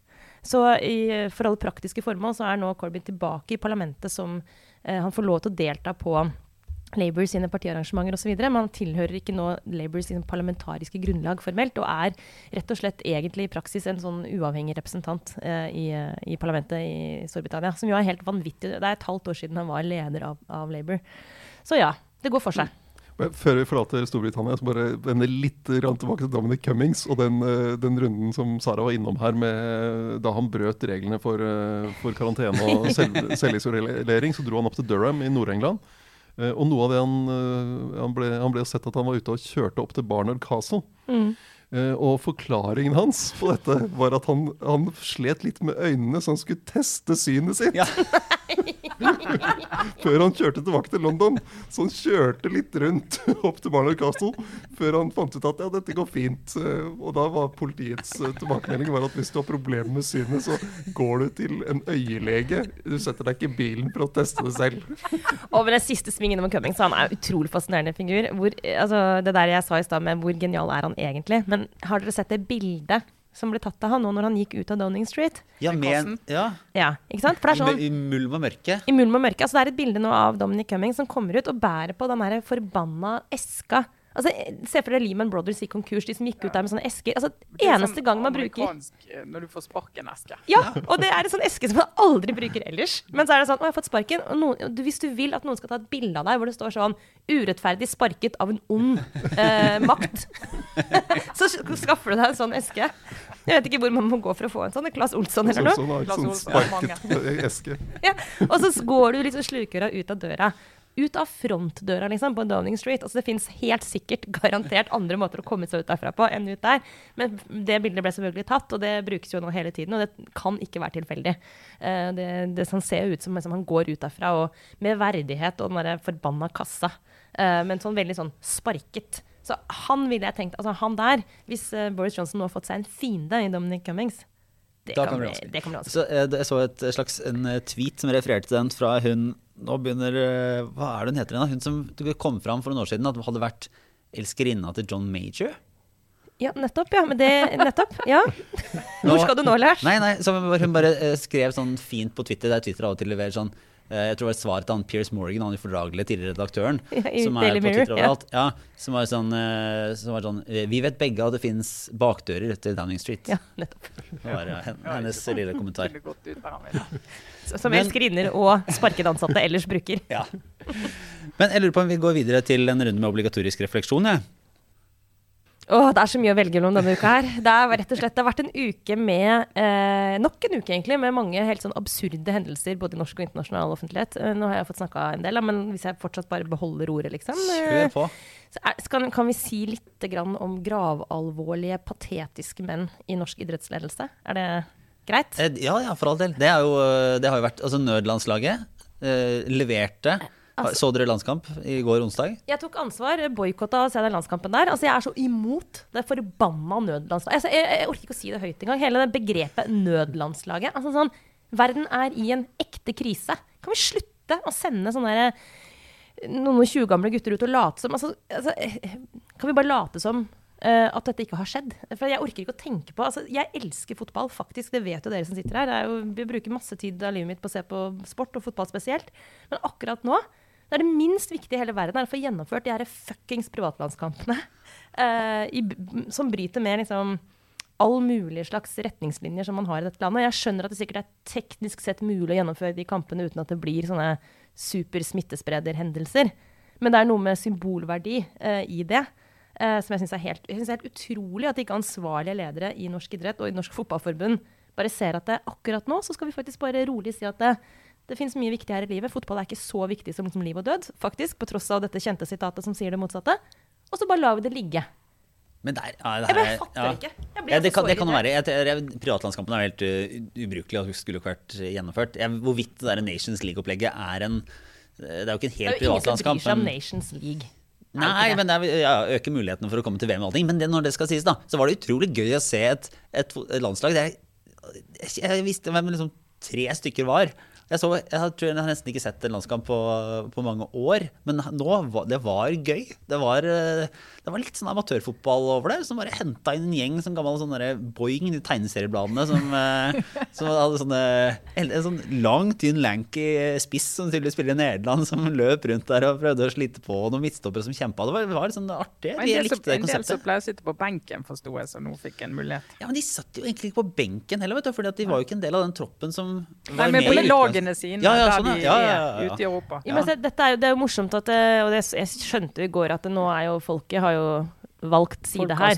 Så i, for alle praktiske formål så er nå Corbyn tilbake i parlamentet som eh, Han får lov til å delta på Labour sine partiarrangementer osv. Men han tilhører ikke nå Labours liksom, parlamentariske grunnlag formelt, og er rett og slett egentlig i praksis en sånn uavhengig representant eh, i, eh, i parlamentet i Storbritannia. Som jo er helt vanvittig. Det er et halvt år siden han var leder av, av Labour. Så ja, det går for seg.
Før vi forlater Storbritannia, så bare vende litt tilbake til Dominic Cummings og den, eh, den runden som Sara var innom her med da han brøt reglene for, eh, for karantene og selv, selvisolering. Så dro han opp til Durham i Nord-England. Eh, Og noe av det han, eh, han, ble, han ble sett at han var ute og kjørte opp til Barnard Castle. Mm. og forklaringen hans på dette var at han, han slet litt med øynene, så han skulle teste synet sitt.
Ja.
før han kjørte tilbake til London. Så han kjørte litt rundt opp til Barnard Castle før han fant ut at ja, dette går fint. Eh, Og da var politiets eh, tilbakemelding var at hvis du har problemer med synet, så går du til en øyelege. Du setter deg ikke i bilen for å teste det selv.
Med den siste svingen om Cummings, han er utrolig fascinerende figur. Hvor, eh, altså, det der jeg sa i stad med hvor genial er han egentlig. Men har dere sett det bildet som ble tatt av han nå når han gikk ut av Downing Street?
Ja,
med,
ja,
Ja, ikke sant? For det er sånn
I mulm og mørke.
i mulm og mørke. Altså, det er et bilde nå av Dominic Cummings som kommer ut og bærer på den der forbanna eska. Altså, Se for deg Lehman Brothers i konkurs, de som gikk ut der med sånne esker. Altså, Eneste
sånn
gang man bruker
amerikansk, eh, Når du får sparken-eske.
Ja, og det er en sånn eske som man aldri bruker ellers. Men så er det sånn, å, jeg har fått sparken. Og noen, hvis du vil at noen skal ta et bilde av deg hvor det står sånn 'urettferdig sparket av en ond eh, makt', så skaffer du deg en sånn eske. Jeg vet ikke hvor man må gå for å få en sånn. Claes Olsson eller noe.
Sånn, har et sånn sparket eh, eske.
Ja. Og så går du liksom slukøra ut av døra. Ut av frontdøra liksom, på Downing Street. Altså Det fins helt sikkert garantert andre måter å komme seg ut derfra på enn ut der. Men det bildet ble selvfølgelig tatt, og det brukes jo nå hele tiden. Og det kan ikke være tilfeldig. Uh, det, det sånn ser ut som liksom, han går ut derfra og med verdighet og den forbanna kassa. Uh, men sånn veldig sånn sparket. Så han ville jeg tenkt Altså han der, hvis eh, Boris Johnson nå har fått seg en fiende i Dominic Cummings, det kan,
kan bli
bli, det kan bli vanskelig.
Så jeg så et slags en eh, tweet som refererte til den fra hun Nå begynner eh, Hva er det hun heter igjen? Hun som kom fram for noen år siden at hun hadde vært elskerinna til John Major.
Ja, nettopp. Ja, men det, nettopp, ja. Hvor skal du nå, Lars?
Nei, nei, så hun bare eh, skrev sånn fint på Twitter, der Twitter av og til leverer sånn Jeg tror det var et svar til han Piers Morgan, han ufordragelige tidligere redaktøren.
Ja,
som er på
Mirror,
Twitter overalt. Ja. som var sånn, eh, som var sånn eh, Vi vet begge at det fins bakdører til Downing Street.
Ja, nettopp.
Det var eh, hen- hennes lille kommentar.
Som elskerinner og sparket ansatte ellers bruker.
Ja. Men jeg lurer på om vi går videre til en runde med obligatorisk refleksjon. jeg.
Åh, det er så mye å velge mellom denne uka her. Det er rett og slett, det har vært en uke med eh, Nok en uke, egentlig, med mange helt sånn absurde hendelser både i norsk og internasjonal offentlighet. Eh, nå har jeg fått snakka en del, men hvis jeg fortsatt bare beholder ordet, liksom.
Kjør
eh,
på.
så er, skal, kan vi si litt om gravalvorlige, patetiske menn i norsk idrettsledelse? Er det greit?
Eh, Ja, ja, for all del. Det, er jo, det har jo vært Altså, nødlandslaget eh, leverte
Altså-
Så dere landskamp i går onsdag?
Jeg tok ansvar, boikotta å se den landskampen der. Altså, jeg er så imot det forbanna nødlandslaget. Altså, jeg, jeg orker ikke å si det høyt engang. Hele det begrepet nødlandslaget. Altså, sånn, verden er i en ekte krise. Kan vi slutte å sende sånne der, noen og 20 gamle gutter ut og late som altså, altså, Kan vi bare late som uh, at dette ikke har skjedd? For jeg orker ikke å tenke på altså, Jeg elsker fotball, faktisk. Det vet jo dere som sitter her. Er jo, vi bruker masse tid av livet mitt på å se på sport, og fotball spesielt. Men akkurat nå det er det minst viktige i hele verden er å få gjennomført de her fuckings privatlandskampene. Uh, i, som bryter med liksom all mulig slags retningslinjer som man har i dette landet. Jeg skjønner at det sikkert er teknisk sett mulig å gjennomføre de kampene uten at det blir sånne supersmittesprederhendelser. Men det er noe med symbolverdi uh, i det. Uh, som jeg syns er, synes er helt utrolig at ikke ansvarlige ledere i norsk idrett og i Norsk Fotballforbund bare ser at det, akkurat nå så skal vi faktisk bare rolig si at det, det finnes mye viktig her i livet. Fotball er ikke så viktig som liksom liv og død, faktisk, på tross av dette kjente sitatet som sier det motsatte. Og så bare lar vi det ligge.
Men der, ja, det
Jeg bare
her-
fatter
ja.
ikke. Jeg blir
Ja, det,
altså
kan, det kan være. Jeg, privatlandskampen er helt uh, ubrukelig og skulle ikke vært gjennomført. Jeg, hvorvidt det der Nations League-opplegget er en Det er jo ikke en helt privatlandskamp.
Det er jo ingen som bryr seg om Nations League.
Nei, men det er, ja, øker mulighetene for å komme til VM og allting. Men det, når det skal sies, da, så var det utrolig gøy å se et, et, et landslag der jeg, jeg visste hvem liksom tre stykker var. Jeg, så, jeg, tror jeg har nesten ikke sett en landskamp på, på mange år, men nå det var gøy. Det var, eh, det var litt sånn amatørfotball over det, som bare henta inn en gjeng som gammel sånn Boing, de tegneseriebladene, som, eh, som hadde sånne En en sånn lang, tynn, lanky spiss som tydeligvis spiller i Nederland, som løp rundt der og prøvde å slite på noen midtstoppere som kjempa. Det var, var sånn artig.
De
likte det
en del som
konseptet.
pleier å sitte på benken, forsto jeg, som nå fikk en mulighet.
Ja, men de satt jo egentlig ikke på benken heller, vet du, fordi de var jo ikke en del av den troppen som var
Nei, men
med
lagene sine,
Ja, ja,
der
sånn,
de
ja. Ja, ja, ja,
er ute i Europa.
Ja, men se, dette er jo, det er jo morsomt at det, Og det, jeg skjønte jo i går at det nå er jo folket har jo valgt side her.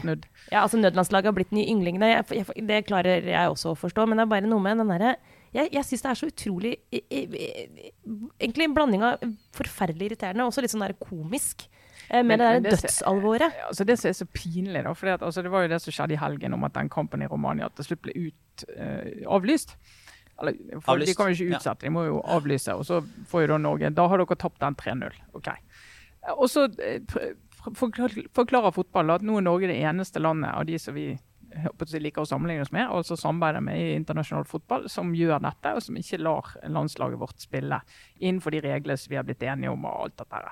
Ja, altså Nødlandslaget har blitt den nye jeg, det klarer jeg også å forstå. Men det er bare noe med den derre Jeg, jeg syns det er så utrolig Egentlig en blanding av forferdelig irriterende og også litt sånn der komisk. eh, Med
Men-
det
men
der
det ser-
dødsalvoret.
Altså det som er så pinlig, da, for det, altså, det var jo det som skjedde i helgen om at den kampen i Romania til slutt ble ut, uh, avlyst. Eller, for De kan jo ikke utsette, de må jo avlyse. Og så får jo da Norge Da har dere tapt den 3-0. OK. Og så eh, forklarer fotball at nå er Norge det eneste landet av de som vi liker å sammenligne oss med, altså samarbeider med i internasjonal fotball, som gjør dette, og som ikke lar landslaget vårt spille innenfor de reglene vi har blitt enige om. og alt dette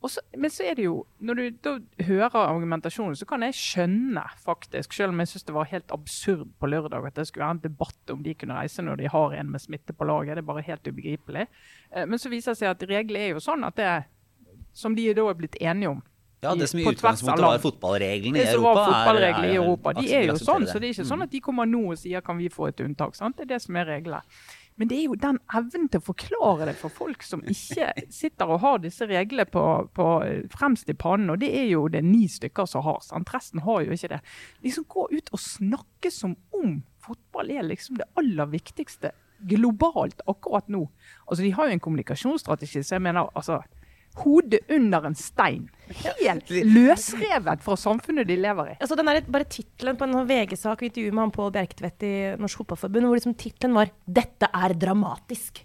her. Og så, men så er det jo, når du da hører argumentasjonen, så kan jeg skjønne, faktisk, selv om jeg syns det var helt absurd på lørdag at det skulle være en debatt om de kunne reise når de har en med smitte på laget. Det er bare helt ubegripelig. Eh, Men så viser det seg at reglene er jo sånn at det som de da er blitt enige om.
Ja, det som i utgangspunktet var fotballreglene i Europa.
var fotballreglene
er-
i
er-
Europa, de er jo sånn. Så det er ikke
Mm.
sånn at de kommer nå og sier kan vi få et unntak. sant? Det er det som er reglene. Men det er jo den evnen til å forklare det for folk som ikke sitter og har disse reglene på, på fremst i pannen, og det er jo det ni stykker som har. sant? Resten har jo ikke det. Liksom Gå ut og snakke som om fotball er liksom det aller viktigste globalt akkurat nå. Altså De har jo en kommunikasjonsstrategi, så jeg mener altså Hodet under en stein. Helt løsrevet fra samfunnet de lever i.
Altså, den er bare tittelen på en sånn VG-sak vi intervjuet med han Pål Bjerktvedt i Norsk Fotballforbund, hvor liksom tittelen var 'Dette er dramatisk'.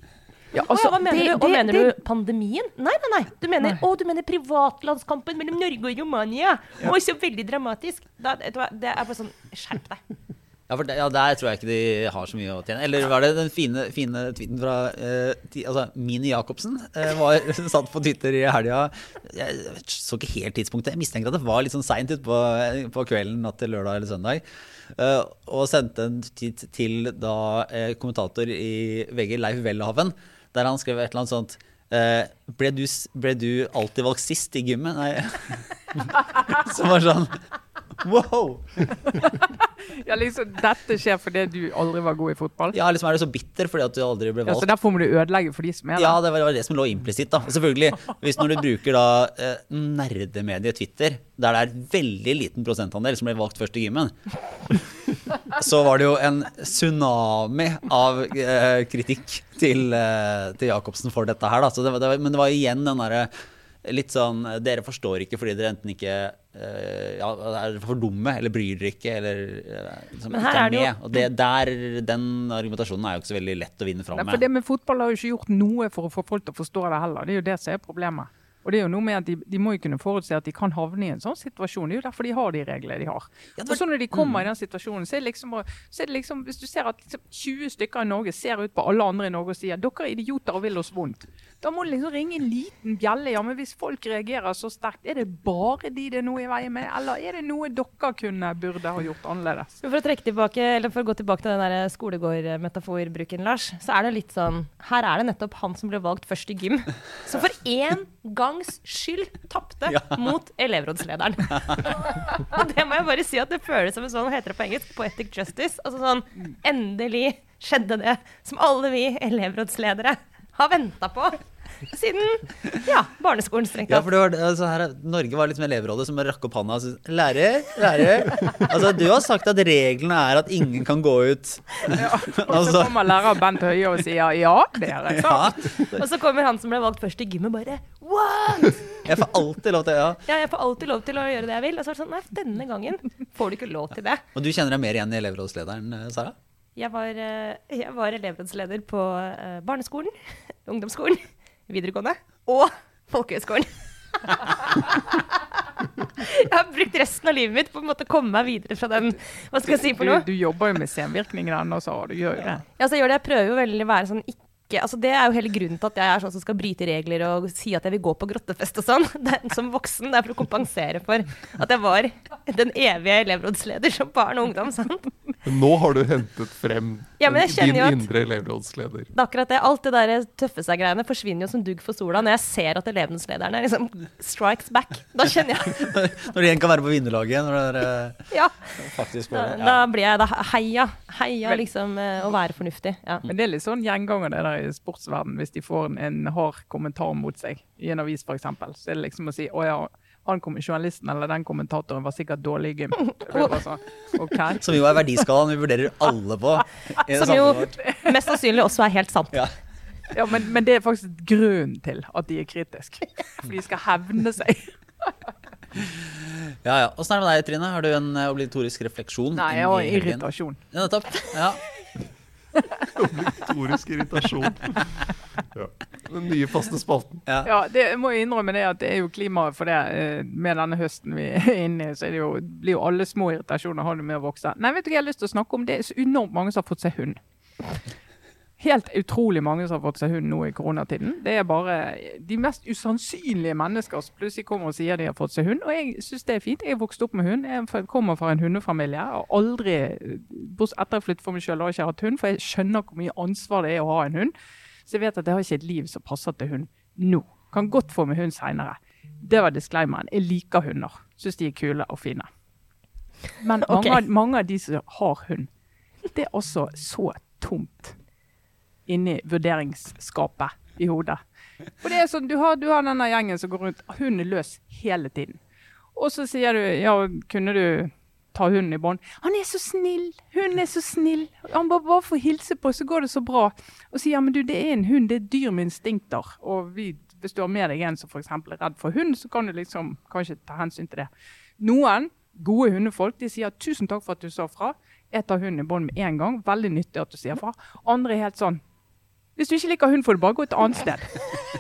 Ja,
altså, hva mener
det-
du? Og
det-
mener
det-
du pandemien? Nei, nei, nei. Du mener, å, du mener privatlandskampen mellom Norge og Romania. Å, så veldig dramatisk. Da, det er bare sånn Skjerp deg.
Ja, for det, ja, der tror jeg ikke de har så mye å tjene. Eller var det den fine, fine tweeten fra eh, ti, altså, Mini Jacobsen? eh, var satt på Twitter i helga. Jeg så ikke helt tidspunktet. Jeg mistenker at det var litt sånn seint utpå på kvelden natt til lørdag eller søndag. Eh, og sendte en tweet til da eh, kommentator i VG, Leif Welhaven. der han skrev et eller annet sånt eh, ble, du, ble du alltid valgt sist i gymmet? Nei. Som var sånn Wow!
Ja, liksom, dette skjer fordi du aldri var god i fotball.
Ja, liksom er du så bitter fordi at du aldri ble valgt.
Ja, så derfor må du ødelegge for de som er
Ja,
der.
det var det, var det som lå implisitt. da. Selvfølgelig, hvis når du bruker da eh, nerdemediet Twitter, der det er veldig liten prosentandel som ble valgt først i gymmen, så var det jo en tsunami av eh, kritikk til, eh, til Jacobsen for dette her. Da. Så det, det, men det var igjen den derre litt sånn Dere forstår ikke fordi dere enten ikke eh, ja, er for dumme eller bryr dere ikke eller eh, liksom ikke
er
er med. Og det, der, den argumentasjonen er jo ikke så veldig lett å vinne fram med.
for det med fotball har jo ikke gjort noe for å få folk til å forstå det heller. Det er jo det som er problemet. Og det er jo noe med at de, de må jo kunne forutse at de kan havne i en sånn situasjon. Det er jo derfor de har de reglene de har.
Ja, det
Og så når de kommer i den situasjonen, så er det liksom, så er det liksom Hvis du ser at liksom 20 stykker i Norge ser ut på alle andre i Norge og sier dere er idioter og vil oss vondt, da må det liksom ringe en liten bjelle. Ja, men hvis folk reagerer så sterkt, er det bare de det er noe i veien med, eller er det noe dere kunne, burde ha gjort annerledes?
For å trekke tilbake, eller for å gå tilbake til den der skolegård-metaforbruken, Lars, så er det litt sånn Her er det nettopp han som ble valgt først i gym, som for én gangs skyld tapte
Ja.
mot elevrådslederen. Og det må jeg bare si at det føles som en sånn, heter det på engelsk, poetic justice. Altså sånn Endelig skjedde det som alle vi elevrådsledere har venta på siden ja, barneskolen, strengt
Ja,
tatt.
for det var, altså her, Norge var liksom elevrådet som rakk opp hånda og sa Lærer, lærer. Altså, du har sagt at reglene er at ingen kan gå ut.
Ja. Og så
Altså-
kommer lærer Bent Høie og sier ja, det er det.
Ja,
Og så kommer han som ble valgt først i gymmet, bare What?!
jeg får alltid lov til ja.
Ja, jeg får alltid lov til å gjøre det jeg vil. Og så er det sånn, nei, denne gangen får du ikke lov til det.
Og du kjenner deg mer igjen i elevrådslederen, eh, Sara?
Jeg var, eh, jeg var elevrådsleder på eh, barneskolen, ungdomsskolen, videregående og folkehøgskolen. Jeg har brukt resten av livet mitt på en måte å komme meg videre fra den Hva skal jeg si for
Du,
noe?
du jobber jo med senvirkninger ennå, så du gjør jo det.
Ja, så jeg gjør det. Jeg prøver jo veldig å være sånn ikke Altså Det er jo hele grunnen til at jeg er sånn som skal bryte regler og si at jeg vil gå på grottefest og sånn. Det er, som voksen. Det er for å kompensere for at jeg var den evige elevrådsleder som barn og ungdom. sant?
Nå har du hentet frem
Ja, men jeg
din
jo at-
indre elevrådsleder.
Det er akkurat det. Alt det der tøffe seg-greiene forsvinner jo som dugg for sola når jeg ser at elevrådslederne liksom strikes back. Da kjenner jeg
Når de igjen kan være på vinnerlaget. Når dere
Ja.
faktisk
Da,
det.
da blir jeg da heia. Heia liksom eh, å være fornuftig. Ja.
Men det er litt sånn gjenganger det der i sportsverden hvis de får en, en hard kommentar mot seg i en avis f.eks. Så er det liksom å si å ja, han kom, journalisten eller den kommentatoren var sikkert dårlig i gym. Sånn, ok.
Som jo er verdiskalaen vi vurderer alle på.
Som jo mest sannsynlig også er helt sant.
Ja.
Ja, men, men det er faktisk grunnen til at de er kritiske. For de skal hevne seg.
Ja, ja. Åssen er det med deg, Trine? Har du en eh, obligatorisk refleksjon?
Nei, jeg har irritasjon.
Ja, nettopp. Ja.
Obligatorisk irritasjon. Ja. Den nye faste spalten.
Ja.
Ja, det jeg må jeg innrømme det at det er jo klimaet for det. eh, Med denne høsten vi er inne i, så er det jo, blir jo alle små irritasjoner har det med å vokse. Nei, vet du hva jeg har lyst til å snakke om? Det er så enormt mange som har fått seg hund. Helt utrolig mange som har fått seg hund nå i koronatiden. Det er bare de mest usannsynlige mennesker som plutselig kommer og sier de har fått seg hund. Og jeg syns det er fint. Jeg er vokst opp med hund. Jeg kommer fra en hundefamilie. Jeg har aldri, bortsett etter jeg flyttet for meg selv, har jeg ikke hatt hund, for jeg skjønner hvor mye ansvar det er å ha en hund. Så jeg vet at jeg har ikke et liv som passer til hund nå. Kan godt få meg hund seinere. Det var disclaimeren. Jeg liker hunder. Syns de er kule og fine. Men mange, av, mange av de som har hund, det er også så tomt inni vurderingsskapet i hodet. For det er sånn, Du har, du har denne gjengen som går rundt, hunden løs hele tiden. Og så sier du ja, kunne du ta hunden i bånd? Han er så snill! Hunden er så snill! Han bare, bare får hilse på, så går det så bra. Og sier ja, men du, det er en hund, det er dyr med instinkter. Og vi, hvis du har med deg en som f.eks. er redd for hund, så kan du liksom kanskje ta hensyn til det. Noen gode hundefolk de sier tusen takk for at du sa fra. Jeg tar hunden i bånd med en gang. Veldig nyttig at du sier fra. Andre er helt sånn Hvis du ikke liker hund, får du bare gå et annet sted.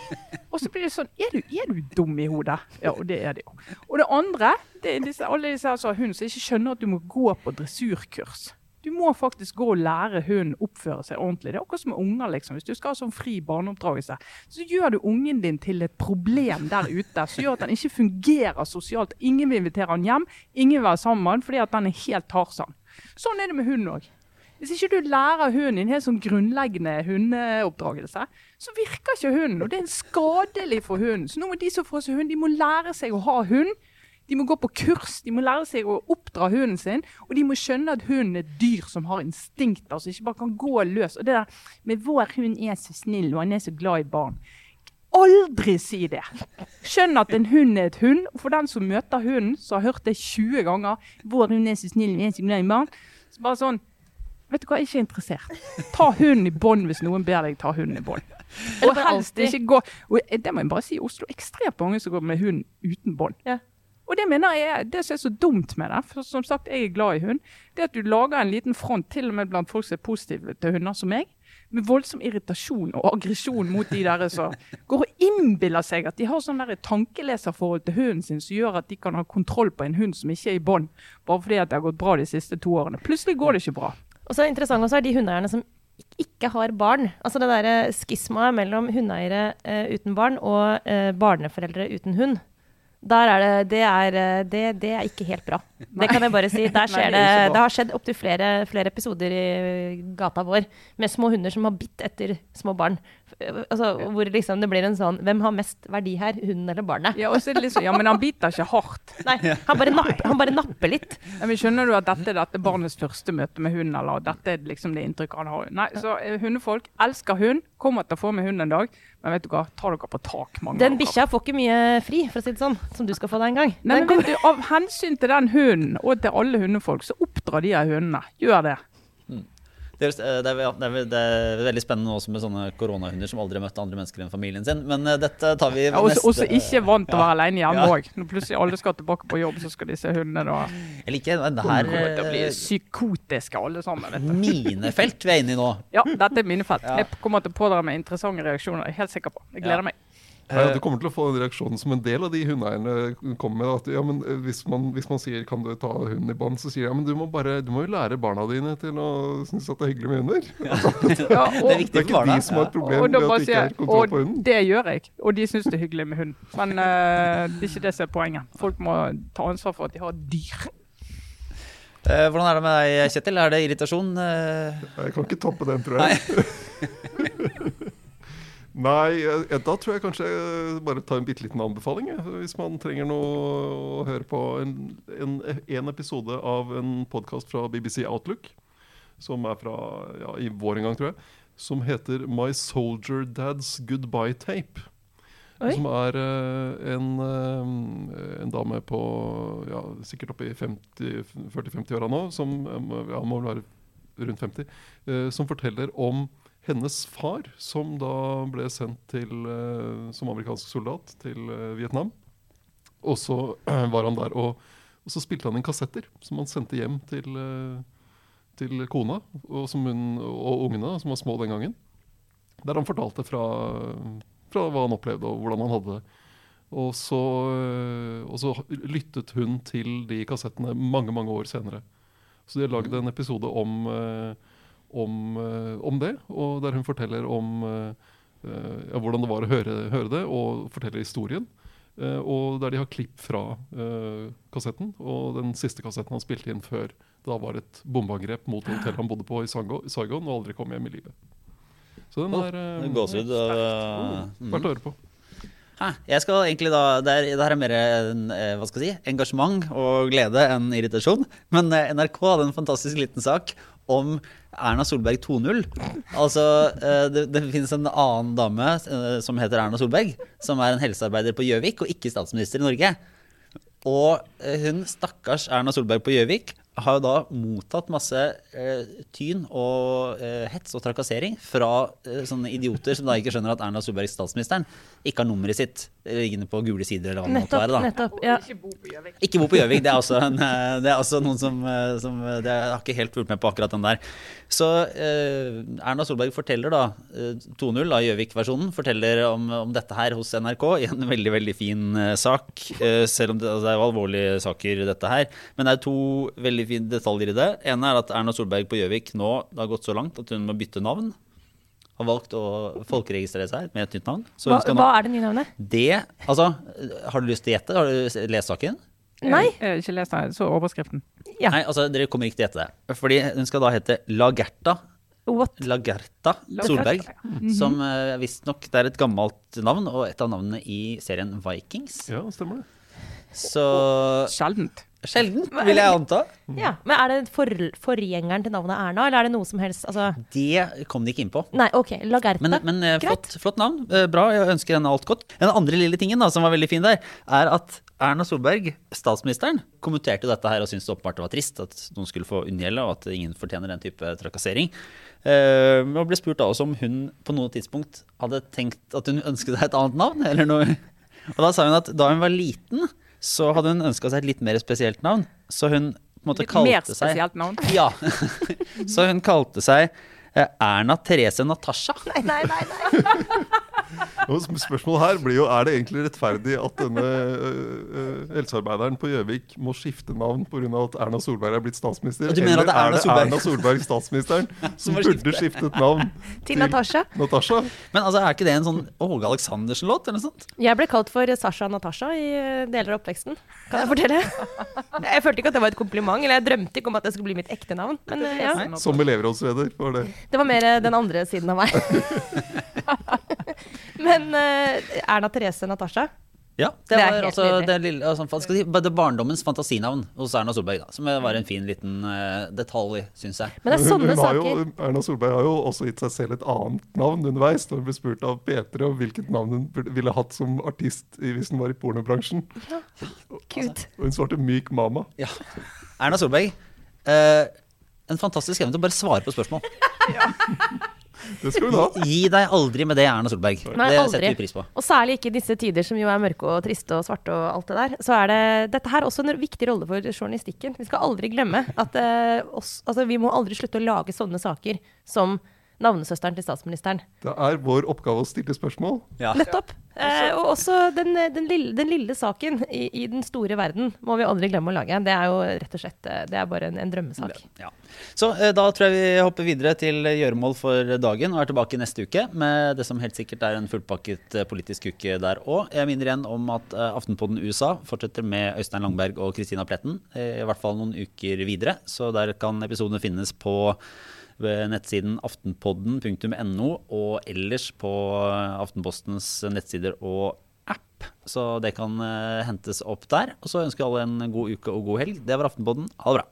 Og så blir det sånn Er du, er du dum i hodet? Ja, og det er det jo. Og det andre, det er disse, alle disse her som har hund som ikke skjønner at du må gå på dressurkurs. Du må faktisk gå og lære hunden oppføre seg ordentlig. Det er akkurat som unger. liksom. Hvis du skal ha sånn fri barneoppdragelse, så gjør du ungen din til et problem der ute som gjør at han ikke fungerer sosialt. Ingen vil invitere han hjem, ingen vil være sammen med han fordi at han er helt Tarzan. Sånn er det med hund òg. Hvis ikke du lærer hunden din helt sånn grunnleggende hundeoppdragelse, så virker ikke hunden. Og det er skadelig for hunden. Så nå må de som får seg hund, de må lære seg å ha hund. De må gå på kurs, de må lære seg å oppdra hunden sin. Og de må skjønne at hunden er et dyr som har instinkter, som ikke bare kan gå løs. Og det der med 'vår hund er så snill, og han er så glad i barn'. Aldri si det! Skjønn at en hund er et hund. Og for den som møter hunden, som har hørt det 20 ganger 'Vår hund er så snill, og er så glad i barn', så bare sånn Vet du hva, jeg er ikke interessert. Ta hunden i bånd hvis noen ber deg ta hunden i bånd. Og helst ikke gå og Det må jeg bare si, i Oslo ekstremt mange som går med hund uten bånd.
Ja.
Og det mener jeg er det som er så dumt med det. For som sagt, jeg er glad i hund. Det at du lager en liten front, til og med blant folk som er positive til hunder som meg, med voldsom irritasjon og aggresjon mot de der som går og innbiller seg at de har sånn tankeleserforhold til hunden sin som gjør at de kan ha kontroll på en hund som ikke er i bånd, bare fordi at det har gått bra de siste to årene. Plutselig går det ikke bra.
Og så er det interessant også er de hundeeierne som ikke har barn. Altså det derre skismaet mellom hundeeiere eh, uten barn og eh, barneforeldre uten hund. Der er det, det, er, eh, det, det er ikke helt bra. Det kan jeg bare si. Der skjer
det
det, det har skjedd opptil flere, flere episoder i gata vår med små hunder som har bitt etter små barn. Altså, hvor liksom det blir en sånn Hvem har mest verdi her, hunden eller barnet?
Ja, liksom, ja, men han biter ikke hardt.
Nei, han bare, napper, han bare napper litt.
Ja, men skjønner du at dette er dette barnets første møte med hunden, eller dette er liksom det inntrykket han har? Nei, så eh, hundefolk elsker hund, kommer til å få med hund en dag, men vet du hva, ta dere på tak, mange
Den bikkja får ikke mye fri, for å si det sånn, som du skal få deg en gang.
Nei, men vet du, Av hensyn til den hunden, og til alle hundefolk, så oppdra de av hundene. Gjør det.
Det er, det, er, det, er, det er veldig spennende også med sånne koronahunder som aldri har møtt andre mennesker enn familien sin. Men eh, dette tar vi
Ja, også, også ikke vant til å være alene hjemme
Ja.
Når plutselig alle skal tilbake på jobb, så skal disse hundene da
Jeg liker det her
å bli
eh,
psykotiske alle sammen. vet du.
minefelt vi er inne i nå.
Ja, dette er mine felt. Jeg kommer til å pådra meg interessante reaksjoner. Jeg er helt sikker på. Jeg gleder
Ja.
meg.
Ja, du kommer til å få den reaksjonen som en del av de hundeeierne kommer med. At ja, men eh, hvis man, hvis man sier 'kan du ta hunden i bånd', så sier de ja, men du må, bare, du må jo lære barna dine til å synes at det er hyggelig med hunder.
Ja,
Det er viktig for barna.
Det er ikke de som har et problem
og
med at
de
ikke har kontroll på
og
hunden.
det gjør jeg. Og de syns det er hyggelig med hund. Men uh, det er ikke det som er poenget. Folk må ta ansvar for at de har dyr.
Eh, hvordan er det med deg, Kjetil? Er det irritasjon? Eh,
Jeg kan ikke toppe den, tror jeg. Nei, eh, da tror jeg kanskje jeg bare tar en bitte liten anbefaling. jeg. Hvis man trenger noe å høre på en, en, en episode av en podkast fra BBC Outlook, som er fra ja, i vår en gang, tror jeg, som heter My Soldier Dad's Goodbye Tape.
Oi.
Som er eh, en, eh, en dame på ja, sikkert oppe i 40-50-åra nå, som eh, ja, må være rundt 50, eh, som forteller om hennes far, som da ble sendt til, eh, som amerikansk soldat til eh, Vietnam. Og så var han der, og, og så spilte han inn kassetter som han sendte hjem til, eh, til kona og, hun, og ungene, som var små den gangen. Der han fortalte fra, fra hva han opplevde og hvordan han hadde det. Og så, og så lyttet hun til de kassettene mange mange år senere. Så de har lagd en episode om, øh, om, øh, om det, og der hun forteller om øh, øh, ja, hvordan det var å høre, høre det, og forteller historien. Eh, og der de har klipp fra kassetten, og den siste kassetten han spilte inn før det da var et bombeangrep mot hotellet han bodde på i Saigon, og aldri kom hjem i live. Så den er
Gåsehud. Uh, mm.
verdt å høre på.
Hæ, Jeg skal egentlig da Det er, det her er mer en, eh, hva skal jeg si, engasjement og glede enn irritasjon. Men eh, NRK hadde en fantastisk liten sak om Erna Solberg 2.0. Altså, eh, det, det finnes en annen dame eh, som heter Erna Solberg, som er en helsearbeider på Gjøvik og ikke statsminister i Norge. Og eh, hun, stakkars Erna Solberg på Gjøvik, har jo da mottatt masse eh, tyn og eh, hets og trakassering fra eh, sånne idioter som da ikke skjønner at Erna Solberg, statsministeren, ikke har nummeret sitt liggende på gule sider eller hva det måtte være. da.
nettopp ja.
Ikke bo på Gjøvik.
Ikke bo på Gjøvik. Det er også, eh, det er også noen som, eh, som eh, det, Jeg har ikke helt fulgt med på akkurat den der. Så eh, Erna Solberg forteller da eh, 2.0 av Gjøvik-versjonen forteller om, om dette her hos NRK i en veldig veldig fin eh, sak. eh, selv om det, altså, det er jo alvorlige saker, dette her. Men det er to veldig fine detaljer i det. En er at Erna Solberg på Gjøvik nå det har gått så langt at hun må bytte navn. Har valgt å folkeregistrere seg med et nytt navn. Så
Hva, hva er det nye navnet?
det Altså, har du lyst til å gjette? Har du lest saken?
Nei.
Jeg har ikke lest den, så overskriften.
Ja.
Nei, altså, dere kommer ikke til å gjette det. Fordi hun skal da hete Lagerta
What?
Lagerta Solberg. Som uh, visstnok er et gammelt navn, og et av navnene i serien Vikings.
Ja, stemmer det.
Så
Sjeldent.
Sjeldent, vil jeg anta.
Ja, Men er det for, forgjengeren til navnet Erna, eller er det noe som helst altså,
Det kom de ikke inn på.
Nei, OK. Lagerta.
Men, men eh, flott, flott navn. Eh, Bra, jeg ønsker henne alt godt. Den andre lille tingen da, som var veldig fin der, er at Erna Solberg, statsministeren, kommenterte dette her og syntes det åpenbart det var trist at noen skulle få unngjelde, og at ingen fortjener den type trakassering. Uh, og ble spurt da også om hun på noe tidspunkt hadde tenkt at hun ønsket seg et annet navn. eller noe. Og da sa hun at da hun var liten, så hadde hun ønska seg et litt mer spesielt navn. Så hun på en måte
Litt mer
kalte seg
spesielt navn.
Ja. så hun kalte seg eh, Erna Therese Natasha.
Nei, nei, nei. nei.
Og spørsmålet her blir jo er det egentlig rettferdig at denne helsearbeideren på Gjøvik må skifte navn pga. at Erna Solberg er blitt statsminister?
Og du mener at det er Erna
Eller er det
Solberg?
Erna Solberg, statsministeren, som burde
skifte.
skiftet navn
Til Natasha.
Natasha?
Men altså, er ikke det en sånn Åge Aleksandersen-låt? eller noe sånt?
Jeg ble kalt for Sasha Natasha i deler av oppveksten. Kan jeg fortelle? Jeg følte ikke at det var et kompliment, eller jeg drømte ikke om at det skulle bli mitt ekte navn. Men ja,
Som elevrådsleder, var det.
det var mer den andre siden av meg. Men uh, Erna Therese Natasha
Ja, det,
Det
var altså det, lille, altså, skal si, det barndommens fantasinavn hos Erna Solberg. da, Som var en fin liten uh, detalj, syns jeg.
Men det er sånne
hun har jo. Erna Solberg har jo også gitt seg selv et annet navn underveis. Da hun ble spurt av P3 om hvilket navn hun ville hatt som artist i- hvis hun var i pornobransjen.
Cute.
Og hun svarte Myk Mama.
Ja. Erna Solberg, Uh, en fantastisk evne til å bare svare på spørsmål.
Det skal hun ha.
Gi deg aldri med det, Erna Solberg.
Nei,
det
aldri.
setter vi pris på.
Og særlig ikke i disse tider som jo er mørke og triste og svarte og alt det der. Så er det dette her også en viktig rolle for journalistikken. Vi skal aldri glemme at eh, oss, altså, vi må aldri slutte å lage sånne saker som navnesøsteren til statsministeren.
Det er vår oppgave å stille spørsmål.
Ja.
Nettopp. Eh, og også den, den, lille, den lille saken i, i den store verden må vi aldri glemme å lage. Det er jo rett og slett eh, det er bare en, en drømmesak.
Ja. Så eh, da tror jeg vi hopper videre til gjøremål for dagen og er tilbake neste uke med det som helt sikkert er en fullpakket eh, politisk uke der òg. Jeg minner igjen om at eh, Aftenpodden USA fortsetter med Øystein Langberg og Kristina Pletten. eh, I hvert fall noen uker videre. Så der kan episodene finnes på ved nettsiden aftenpodden.no og ellers på Aftenpostens nettsider og app. Så det kan eh, hentes opp der. Og så ønsker jeg alle en god uke og god helg. Det var Aftenpodden. Ha det bra.